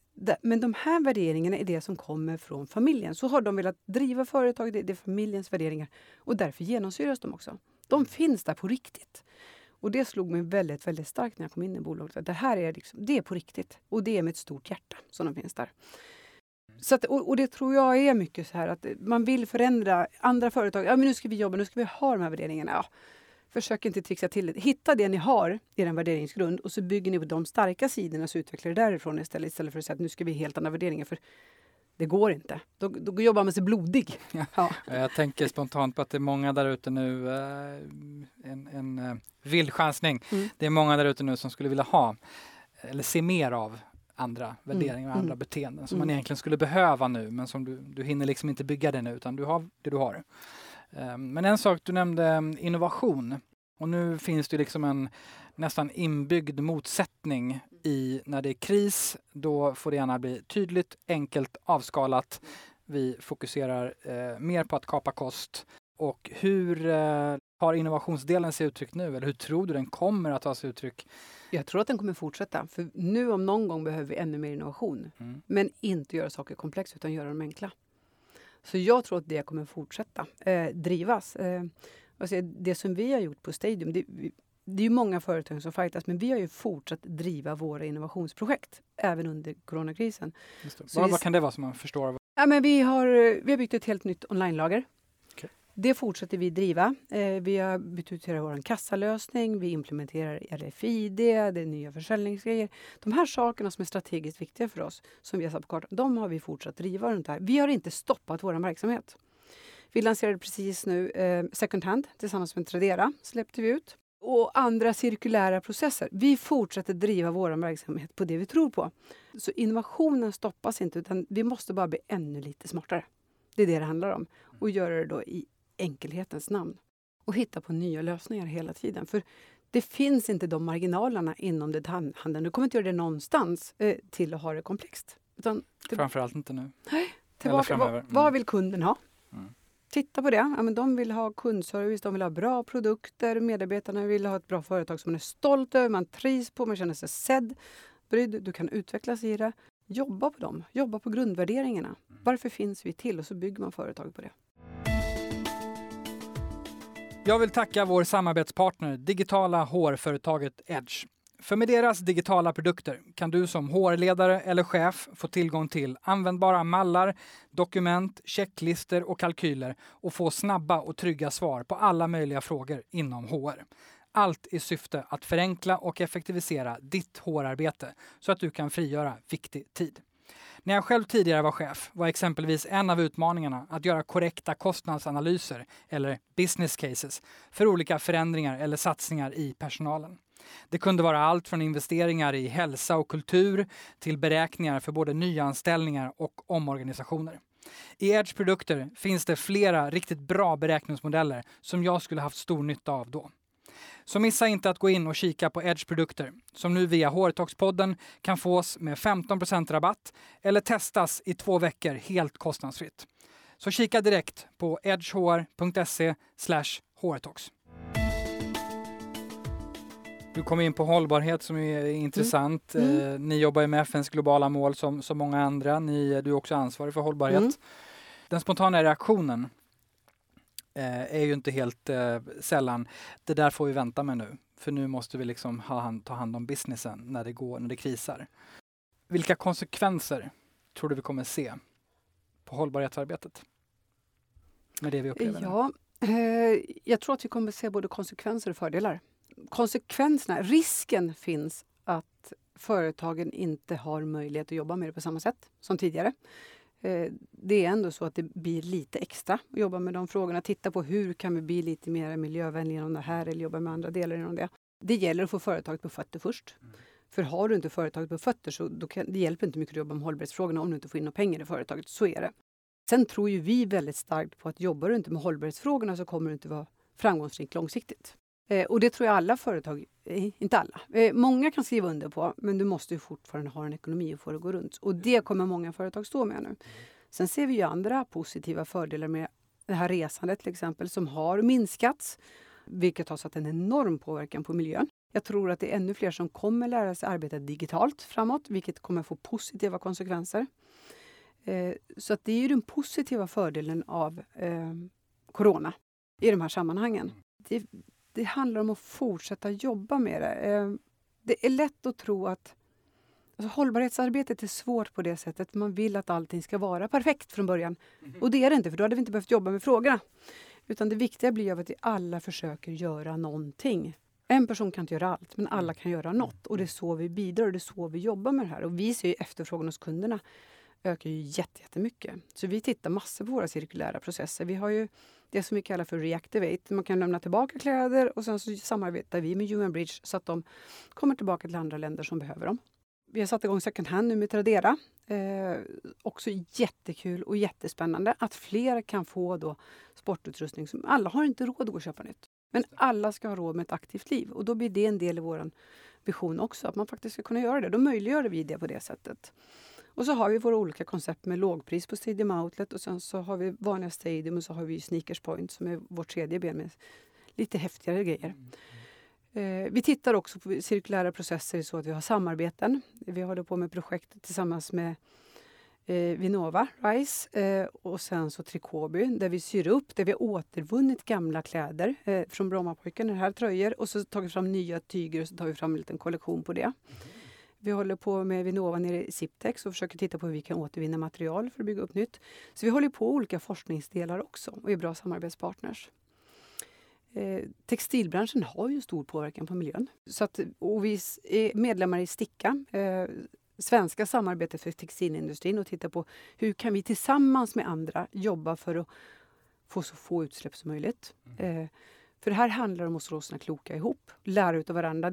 men de här värderingarna är det som kommer från familjen. Så har de velat driva företaget, det är familjens värderingar. Och därför genomsyras de också. De finns där på riktigt. Och det slog mig väldigt, väldigt starkt när jag kom in i bolaget. Det här är, liksom, det är på riktigt. Och det är med ett stort hjärta som de finns där. Så att, och, och, det tror jag är mycket så här att man vill förändra andra företag. Ja, men nu ska vi jobba, nu ska vi ha de här värderingarna. Ja, försök inte trixa till det. Hitta det ni har, er värderingsgrund, och så bygger ni på de starka sidorna och utvecklar det därifrån istället. Istället för att säga att nu ska vi helt andra värderingar. För det går inte. Då, då jobbar man sig blodig. Ja. Jag tänker spontant på att det är många där ute nu, eh, en, en uh, vild chansning. Mm. Det är många där ute nu som skulle vilja ha eller se mer av andra mm. värderingar och andra mm. beteenden som man mm. egentligen skulle behöva nu men som du, du hinner liksom inte bygga det nu utan du har det du har. Um, men en sak, du nämnde um, innovation och nu finns det liksom en nästan inbyggd motsättning i när det är kris, då får det gärna bli tydligt, enkelt, avskalat. Vi fokuserar eh, mer på att kapa kost. Och hur eh, har innovationsdelen sig uttryck nu? Eller hur tror du den kommer att ta sig uttryck jag tror att den kommer fortsätta. För nu om någon gång behöver vi ännu mer innovation. Mm. Men inte göra saker komplexa utan göra dem enkla. Så jag tror att det kommer fortsätta eh, drivas. Eh, alltså det som vi har gjort på Stadium, det, det är många företag som fightas, men vi har ju fortsatt driva våra innovationsprojekt även under coronakrisen. Vad, vad, kan det vara som man förstår? Ja, men vi, har, vi har byggt ett helt nytt onlinelager. Det fortsätter vi driva. Eh, vi har bytt ut hela vår kassalösning, vi implementerar RFID, det är nya försäljningsgrejer. De här sakerna som är strategiskt viktiga för oss, som vi har satt på kartan, de har vi fortsatt driva runt här. Vi har inte stoppat vår verksamhet. Vi lanserade precis nu eh, Second Hand tillsammans med Tradera. släppte vi ut och andra cirkulära processer. Vi fortsätter driva vår verksamhet på det vi tror på. Så innovationen stoppas inte, utan vi måste bara bli ännu lite smartare. Det är det det handlar om. Och göra det då i enkelhetens namn. Och hitta på nya lösningar hela tiden. För det finns inte de marginalerna inom detaljhandeln. Du kommer inte göra det någonstans eh, till att ha det komplext. Utan det, Framförallt inte nu. Nej, tillbaka, vad, mm. vad vill kunden ha? Mm titta på det. Ja, men de vill ha kundservice, de vill ha bra produkter, medarbetarna vill ha ett bra företag som man är stolt över, man trivs på, man känner sig sedd, brydd, du kan utvecklas i det. Jobba på dem, jobba på grundvärderingarna. Varför finns vi till? Och så bygger man företag på det. Jag vill tacka vår samarbetspartner, digitala hårföretaget Edge. För med deras digitala produkter kan du som HR-ledare eller chef få tillgång till användbara mallar, dokument, checklister och kalkyler och få snabba och trygga svar på alla möjliga frågor inom HR. Allt i syfte att förenkla och effektivisera ditt HR-arbete så att du kan frigöra viktig tid. När jag själv tidigare var chef var exempelvis en av utmaningarna att göra korrekta kostnadsanalyser eller business cases för olika förändringar eller satsningar i personalen. Det kunde vara allt från investeringar i hälsa och kultur till beräkningar för både nyanställningar och omorganisationer. I Edge produkter finns det flera riktigt bra beräkningsmodeller som jag skulle haft stor nytta av då. Så missa inte att gå in och kika på Edge produkter som nu via Hårtalkspodden kan fås med 15% rabatt eller testas i två veckor helt kostnadsfritt. Så kika direkt på edgehr.se hårtalks. Du kom in på hållbarhet som är intressant. Mm. Mm. Eh, ni jobbar ju med FNs globala mål som, som många andra. Ni, du är också ansvarig för hållbarhet. Mm. Den spontana reaktionen eh, är ju inte helt eh, sällan, det där får vi vänta med nu. För nu måste vi liksom ha hand, ta hand om businessen när det går, när det krisar. Vilka konsekvenser tror du vi kommer se på hållbarhetsarbetet? Med det vi upplever ja, eh, jag tror att vi kommer se både konsekvenser och fördelar konsekvenserna, risken finns att företagen inte har möjlighet att jobba med det på samma sätt som tidigare. Eh, det är ändå så att det blir lite extra att jobba med de frågorna. Titta på hur kan vi bli lite mer miljövänliga inom det här eller jobba med andra delar inom det. Det gäller att få företaget på fötter först. Mm. För har du inte företaget på fötter så då kan, det hjälper inte mycket att jobba med hållbarhetsfrågorna om du inte får in några pengar i företaget. Så är det. Sen tror ju vi väldigt starkt på att jobbar du inte med hållbarhetsfrågorna så kommer du inte vara framgångsrik långsiktigt. Eh, och det tror jag alla företag, eh, inte alla, eh, många kan skriva under på, men du måste ju fortfarande ha en ekonomi och få det att gå runt. Och det kommer många företag stå med nu. Sen ser vi ju andra positiva fördelar med det här resandet till exempel, som har minskats, vilket har satt en enorm påverkan på miljön. Jag tror att det är ännu fler som kommer lära sig arbeta digitalt framåt, vilket kommer få positiva konsekvenser. Så att det är ju den positiva fördelen av eh, corona i de här sammanhangen. Det, det handlar om att fortsätta jobba med det. Eh, det är lätt att tro att alltså, hållbarhetsarbetet är svårt på det sättet. Man vill att allting ska vara perfekt från början. Mm. Och det är det inte, för då hade vi inte behövt jobba med frågorna. Utan det viktiga blir att vi alla försöker göra någonting. En person kan inte göra allt, men alla kan göra något. Och det är så vi bidrar och det är så vi jobbar med det här. Och vi ser ju efterfrågan hos kunderna ökar ju jättemycket. Så vi tittar massor på våra cirkulära processer. Vi har ju det som vi kallar för reactivate. Man kan lämna tillbaka kläder och sen så samarbetar vi med Human Bridge så att de kommer tillbaka till andra länder som behöver dem. Vi har satt igång second hand nu med Tradera. Eh, också jättekul och jättespännande att fler kan få då sportutrustning. Som, alla har inte råd att gå och köpa nytt. Men alla ska ha råd med ett aktivt liv och då blir det en del i vår vision också, att man faktiskt ska kunna göra det. Då möjliggör vi det på det sättet. Och så har vi våra olika koncept med lågpris på Stadium Outlet och sen så har vi vanliga Stadium och så har vi Sneakers Point som är vårt tredje ben med lite häftigare grejer. Mm. Eh, vi tittar också på cirkulära processer så att vi har samarbeten. Vi håller på med projekt tillsammans med eh, Vinnova Rice eh, och sen så Trikoby där vi syr upp, där vi har återvunnit gamla kläder eh, från Brommapojken, den här tröjor och så tagit fram nya tyger och så tar vi fram en liten kollektion på det. Vi håller på med Vinnova nere i Siptex och försöker titta på hur vi kan återvinna material för att bygga upp nytt. Så vi håller på olika forskningsdelar också och är bra samarbetspartners. Eh, textilbranschen har ju stor påverkan på miljön. Så att, och vi är medlemmar i Sticka, eh, svenska samarbetet för textilindustrin och tittar på hur kan vi tillsammans med andra jobba för att få så få utsläpp som möjligt. Eh, för det här handlar om att slå sina kloka ihop, lära ut av varandra.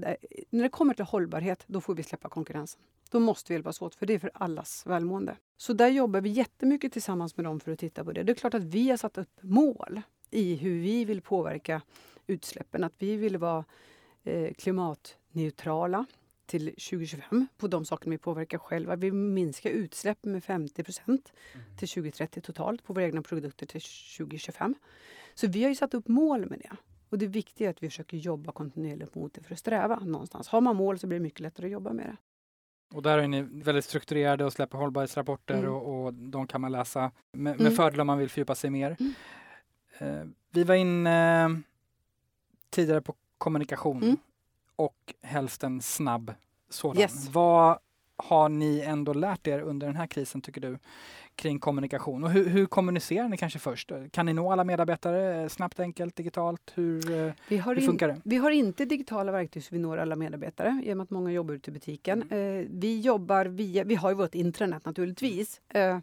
När det kommer till hållbarhet, då får vi släppa konkurrensen. Då måste vi hjälpas åt, för det är för allas välmående. Så där jobbar vi jättemycket tillsammans med dem för att titta på det. Det är klart att vi har satt upp mål i hur vi vill påverka utsläppen. Att vi vill vara eh, klimatneutrala till 2025 på de saker vi påverkar själva. Vi vill minska utsläppen med 50 procent till 2030 totalt på våra egna produkter till 2025. Så vi har ju satt upp mål med det. Och det viktiga är att vi försöker jobba kontinuerligt mot det för att sträva någonstans. Har man mål så blir det mycket lättare att jobba med det. Och där är ni väldigt strukturerade och släpper hållbarhetsrapporter mm. och, och, de kan man läsa med, med mm. fördel om man vill fördjupa sig mer. Mm. Eh, vi var inne eh, tidigare på kommunikation mm. och helst en snabb sådan. Yes. Vad har ni ändå lärt er under den här krisen tycker du kring kommunikation? Och hur, hur kommunicerar ni kanske först? Kan ni nå alla medarbetare snabbt, enkelt, digitalt? Hur, eh, vi har hur funkar det? Vi har inte digitala verktyg så vi når alla medarbetare i och med att många jobbar ute i butiken. Mm. Eh, vi jobbar via, vi har ju vårt intranät naturligtvis. Eh,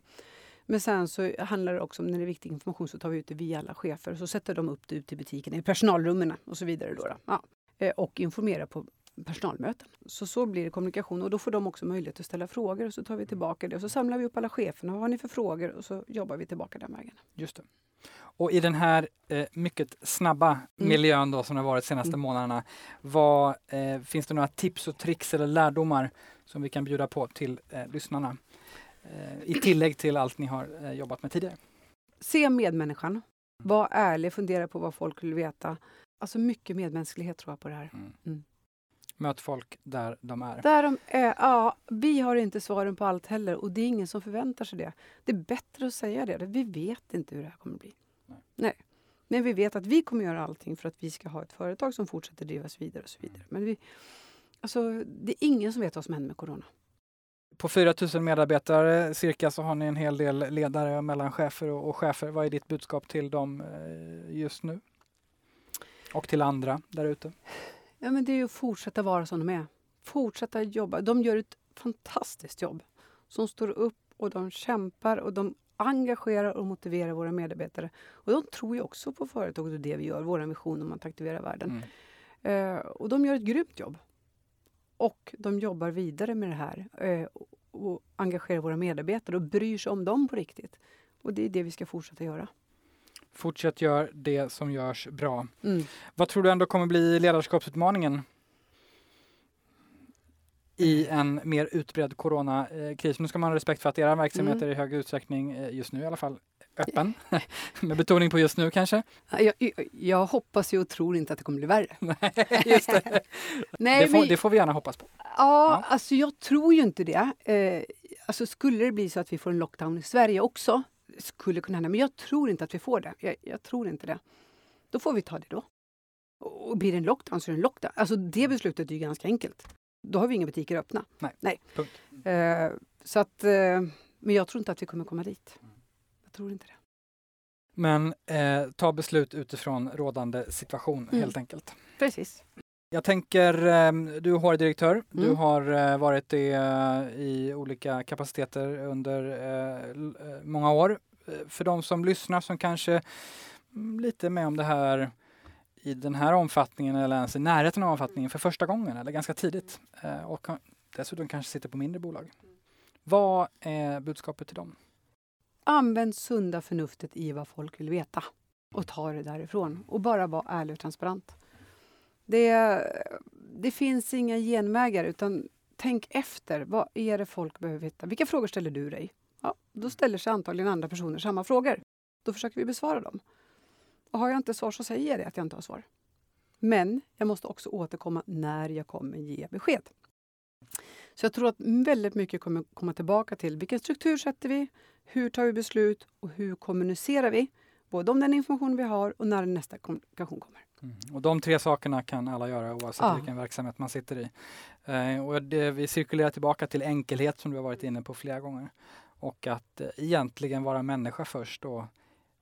men sen så handlar det också om när det är viktig information så tar vi ut det via alla chefer och så sätter de upp det ute i butiken, i personalrummen och så vidare. Då, då. Ja. Eh, och informerar på personalmöten. Så så blir det kommunikation och då får de också möjlighet att ställa frågor och så tar vi tillbaka det och så samlar vi upp alla cheferna. Vad har ni för frågor? Och så jobbar vi tillbaka den vägen. Just det. Och i den här eh, mycket snabba mm. miljön då, som det har varit de senaste mm. månaderna, vad, eh, finns det några tips och tricks eller lärdomar som vi kan bjuda på till eh, lyssnarna? Eh, I tillägg till allt ni har eh, jobbat med tidigare. Se medmänniskan. Mm. Var ärlig, fundera på vad folk vill veta. Alltså mycket medmänsklighet tror jag på det här. Mm. Möt folk där de är. Där de är. Ja, vi har inte svaren på allt heller och det är ingen som förväntar sig det. Det är bättre att säga det. Vi vet inte hur det här kommer bli. Nej. Nej. Men vi vet att vi kommer göra allting för att vi ska ha ett företag som fortsätter drivas vidare och så vidare. Men vi, alltså, det är ingen som vet vad som händer med corona. På 4 000 medarbetare cirka så har ni en hel del ledare mellan chefer och, och chefer. Vad är ditt budskap till dem eh, just nu? Och till andra där ute? Ja, men det är att fortsätta vara som de är. Fortsätta jobba. De gör ett fantastiskt jobb. Som står upp och de kämpar och de engagerar och motiverar våra medarbetare. Och de tror ju också på företaget och det vi gör, vår vision om att aktivera världen. Mm. Uh, och de gör ett grymt jobb. Och de jobbar vidare med det här uh, och engagerar våra medarbetare och bryr sig om dem på riktigt. Och det är det vi ska fortsätta göra. Fortsätt gör det som görs bra. Mm. Vad tror du ändå kommer bli ledarskapsutmaningen i en mer utbredd coronakris? Nu ska man ha respekt för att era verksamheter mm. i hög utsträckning, eh, just nu i alla fall, öppen. Med betoning på just nu kanske? Jag, jag, jag, hoppas ju och tror inte att det kommer bli värre. Nej, just det. Nej, det, får, men, det får vi gärna hoppas på. Ja, ja, alltså jag tror ju inte det. Eh, alltså skulle det bli så att vi får en lockdown i Sverige också, skulle kunna hända. Men jag tror inte att vi får det. Jag, jag, tror inte det. Då får vi ta det då. Och blir det en lockdown så är det en lockdown. Alltså det beslutet är ju ganska enkelt. Då har vi inga butiker öppna. Nej. Nej. Uh, så att, uh, men jag tror inte att vi kommer komma dit. Jag tror inte det. Men eh, ta beslut utifrån rådande situation mm. helt enkelt. Precis. Jag tänker, ehm, du är HR-direktör. Mm. Du har eh, varit det eh, i olika kapaciteter under eh, många år. För de som lyssnar som kanske mm, lite med om det här i den här omfattningen eller ens i närheten av omfattningen för första gången eller ganska tidigt och dessutom kanske sitter på mindre bolag. Vad är budskapet till dem? Använd sunda förnuftet i vad folk vill veta och ta det därifrån och bara vara ärlig och transparent. Det, det finns inga genvägar, utan tänk efter. Vad är det folk behöver veta? Vilka frågor ställer du dig? Ja, då ställer sig antagligen andra personer samma frågor. Då försöker vi besvara dem. Och har jag inte svar så säger jag det att jag inte har svar. Men jag måste också återkomma när jag kommer ge besked. Så jag tror att väldigt mycket kommer komma tillbaka till vilken struktur sätter vi, hur tar vi beslut och hur kommunicerar vi? Både om den information vi har och när nästa kommunikation kommer. Mm. Och de tre sakerna kan alla göra oavsett ja. vilken verksamhet man sitter i. Eh, och det, vi cirkulerar tillbaka till enkelhet som du har varit inne på flera gånger. Och att eh, egentligen vara människa först och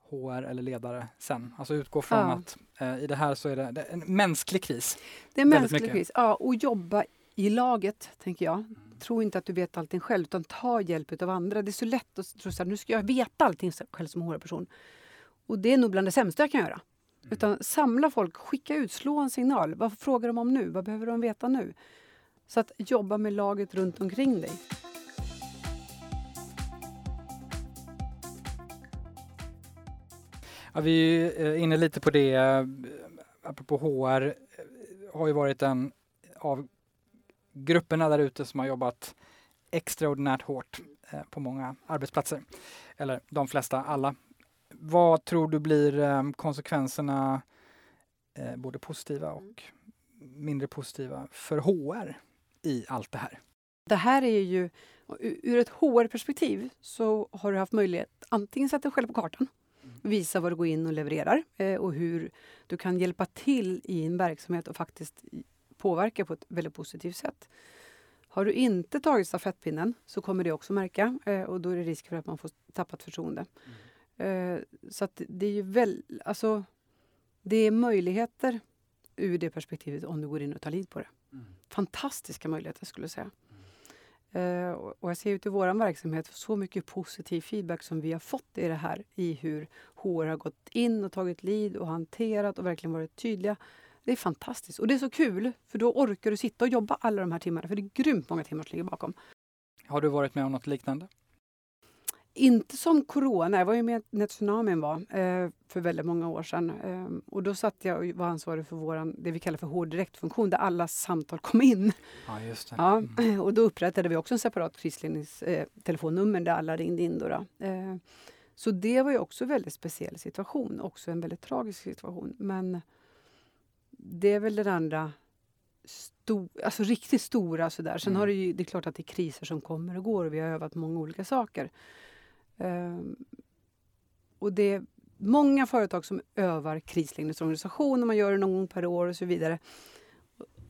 HR eller ledare sen. Alltså utgå från ja. att eh, i det här så är det, det är en mänsklig kris. Det är en mänsklig mycket. kris, ja. Och jobba i laget, tänker jag. Mm. Tro inte att du vet allting själv, utan ta hjälp av andra. Det är så lätt att tro att nu ska jag veta allting själv som HR-person. Och det är nog bland det sämsta jag kan göra. Utan samla folk, skicka ut, slå en signal. Vad frågar de om nu? Vad behöver de veta nu? Så att jobba med laget runt omkring dig. Ja, vi är eh, inne lite på det, eh, apropå HR, eh, har ju varit en av grupperna där ute som har jobbat extraordinärt hårt på många arbetsplatser. Eller de flesta, alla. Vad tror du blir konsekvenserna, både positiva och mindre positiva, för HR i allt det här? Det här är ju, ur ett HR-perspektiv så har du haft möjlighet antingen sätta dig själv på kartan visa vad du går in och levererar eh, och hur du kan hjälpa till i en verksamhet och faktiskt påverka på ett väldigt positivt sätt. Har du inte tagit stafettpinnen så kommer det också märka eh, och då är det risk för att man får tappat förtroende. Mm. Eh, så att det är ju väl, alltså, det är möjligheter ur det perspektivet om du går in och tar lid på det. Mm. Fantastiska möjligheter skulle jag säga. Uh, och jag ser ut i vår verksamhet så mycket positiv feedback som vi har fått i det här i hur HR har gått in och tagit lid och hanterat och verkligen varit tydliga. Det är fantastiskt och det är så kul för då orkar du sitta och jobba alla de här timmarna för det är grymt många timmar som ligger bakom. Har du varit med om något liknande? Inte som corona, jag var ju med när tsunamin var eh, för väldigt många år sedan. Eh, och då satt jag och var ansvarig för våran, det vi kallar för direktfunktion där alla samtal kom in. Ja, just det. Ja, mm. och då upprättade vi också en separat krisledningstelefonnummer eh, där alla ringde in. Då, då. Eh, så det var ju också en väldigt speciell situation, också en väldigt tragisk situation. Men det är väl den andra Stor, alltså riktigt stora sådär. Sen mm. har det ju, det är klart att det är kriser som kommer och går och vi har övat många olika saker. Ehm, och det är många företag som övar krisledningsorganisation och man gör det någon gång per år och så vidare.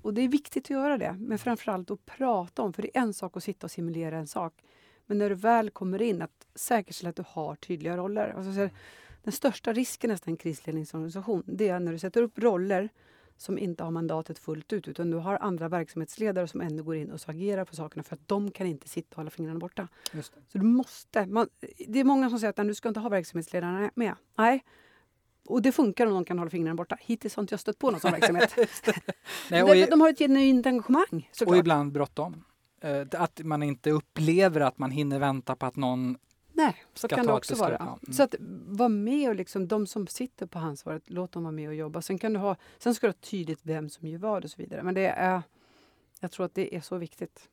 Och det är viktigt att göra det, men framförallt att prata om, för det är en sak att sitta och simulera en sak. Men när du väl kommer in, att säkerställa att du har tydliga roller. Alltså, den största risken nästan i en krisledningsorganisation, det är när du sätter upp roller som inte har mandatet fullt ut utan du har andra verksamhetsledare som ändå går in och agerar på sakerna för att de kan inte sitta och hålla fingrarna borta. Så du måste. Man, det är många som säger att du ska inte ha verksamhetsledarna med. Nej. Och det funkar om de kan hålla fingrarna borta. Hittills har inte jag stött på någon sån verksamhet. Nej, och i, de har ett genuint engagemang. Såklart. Och ibland bråttom. Uh, att man inte upplever att man hinner vänta på att någon Nej, så kan det också vara. Mm. Så att var med och liksom, de som sitter på ansvaret, låt dem vara med och jobba. Sen, kan du ha, sen ska du ha tydligt vem som gör vad och så vidare. Men det är, jag tror att det är så viktigt.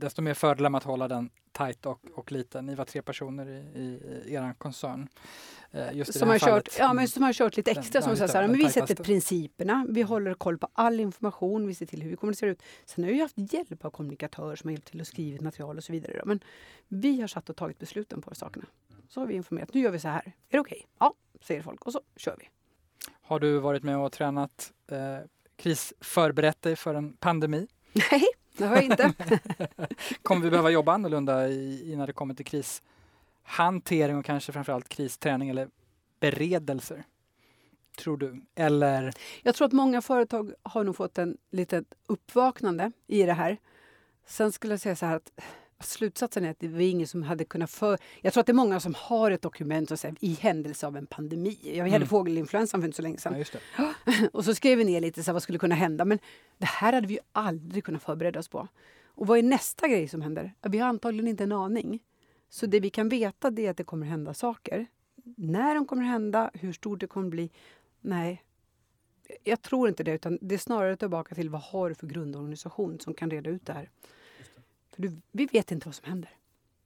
Desto mer fördelar med att hålla den tajt och, och liten. Ni var tre personer i, i, i er koncern. Eh, just som, har kört, ja, men som har kört lite extra. Den, som så här, men vi sätter principerna, vi håller koll på all information, vi ser till hur vi kommunicerar ut. Sen har vi haft hjälp av kommunikatörer som har hjälpt till att skriva material och så vidare. Men vi har satt och tagit besluten på sakerna. Så har vi informerat. Nu gör vi så här. Är det okej? Okay? Ja, säger folk. Och så kör vi. Har du varit med och tränat eh, krisförberett dig för en pandemi? Nej, det har jag inte. kommer vi behöva jobba annorlunda i, i när det kommer till krishantering och kanske framförallt kristräning eller beredelser? Tror du? Eller? Jag tror att många företag har nog fått en litet uppvaknande i det här. Sen skulle jag säga så här att slutsatsen är att det var ingen som hade kunnat för... Jag tror att det är många som har ett dokument och säger i händelse av en pandemi. Jag hade mm. fågelinfluensan för inte så länge sedan. Ja, och så skrev vi ner lite så vad skulle kunna hända. Men det här hade vi ju aldrig kunnat förbereda oss på. Och vad är nästa grej som händer? Vi har antagligen inte en aning. Så det vi kan veta är att det kommer hända saker. När de kommer hända, hur stort det kommer bli. Nej, jag tror inte det. Utan det är snarare tillbaka till vad har du för grundorganisation som kan reda ut det här. För du, vi vet inte vad som händer.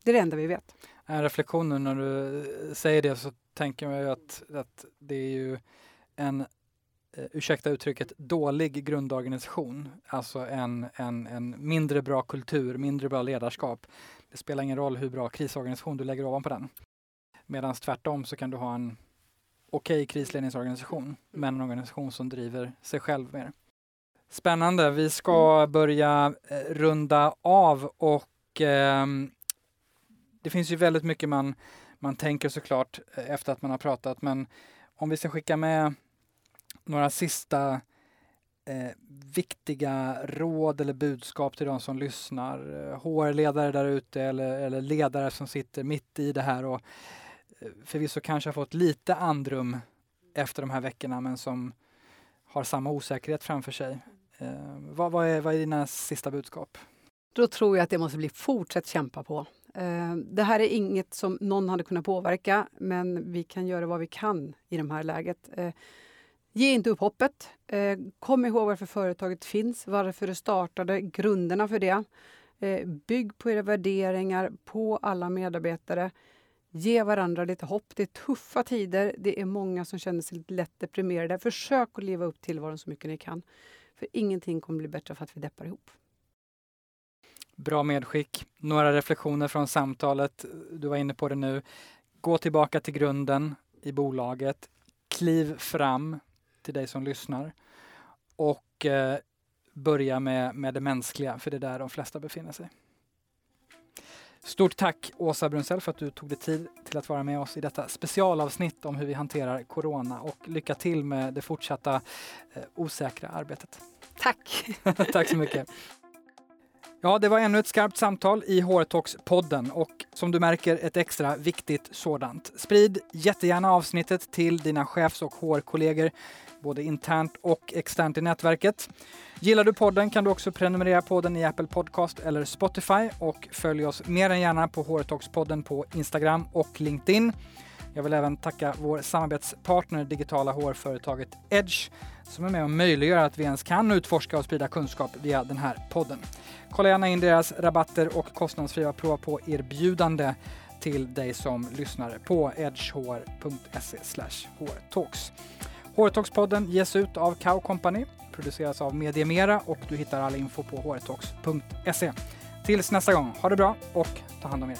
Det är det enda vi vet. En reflektion nu när du säger det så tänker ju att, att det är ju en eh, ursäkta uttrycket, dålig grundorganisation, alltså en, en, en mindre bra kultur, mindre bra ledarskap. Det spelar ingen roll hur bra krisorganisation du lägger ovanpå den. Medan tvärtom så kan du ha en okej okay krisledningsorganisation, men en organisation som driver sig själv mer. Spännande. Vi ska mm. börja eh, runda av och eh, det finns ju väldigt mycket man, man tänker såklart eh, efter att man har pratat, men om vi ska skicka med några sista eh, viktiga råd eller budskap till de som lyssnar. HR-ledare där ute eller, eller ledare som sitter mitt i det här och eh, förvisso kanske har fått lite andrum efter de här veckorna men som har samma osäkerhet framför sig. Eh, vad, vad, är, vad är dina sista budskap? Då tror jag att det måste bli fortsätt kämpa på. Eh, det här är inget som någon hade kunnat påverka, men vi kan göra vad vi kan i det här läget. Eh, ge inte upp hoppet. Eh, kom ihåg varför företaget finns, varför det startade, grunderna för det. Eh, bygg på era värderingar, på alla medarbetare. Ge varandra lite hopp. Det är tuffa tider. Det är många som känner sig lite lätt deprimerade. Försök att leva upp tillvaron så mycket ni kan. För ingenting kommer bli bättre för att vi deppar ihop. Bra medskick. Några reflektioner från samtalet. Du var inne på det nu. Gå tillbaka till grunden i bolaget. Kliv fram till dig som lyssnar. Och eh, börja med, med det mänskliga, för det är där de flesta befinner sig. Stort tack Åsa Brunsell för att du tog dig tid till att vara med oss i detta specialavsnitt om hur vi hanterar corona och lycka till med det fortsatta eh, osäkra arbetet. Tack! tack så mycket. Ja, det var ännu ett skarpt samtal i HR-talks-podden och som du märker ett extra viktigt sådant. Sprid jättegärna avsnittet till dina chefs och HR-kollegor både internt och externt i nätverket. Gillar du podden kan du också prenumerera på den i Apple Podcast eller Spotify och följ oss mer än gärna på HR-talks-podden på Instagram och LinkedIn. Jag vill även tacka vår samarbetspartner digitala hårföretaget Edge som är med och möjliggör att vi ens kan utforska och sprida kunskap via den här podden. Kolla gärna in deras rabatter och kostnadsfria prova på erbjudande till dig som lyssnar på edgehr.se hårtalks. Hortoxpodden ges ut av Cow Company, produceras av Mediemera och du hittar all info på hrtalks.se. Tills nästa gång, ha det bra och ta hand om er.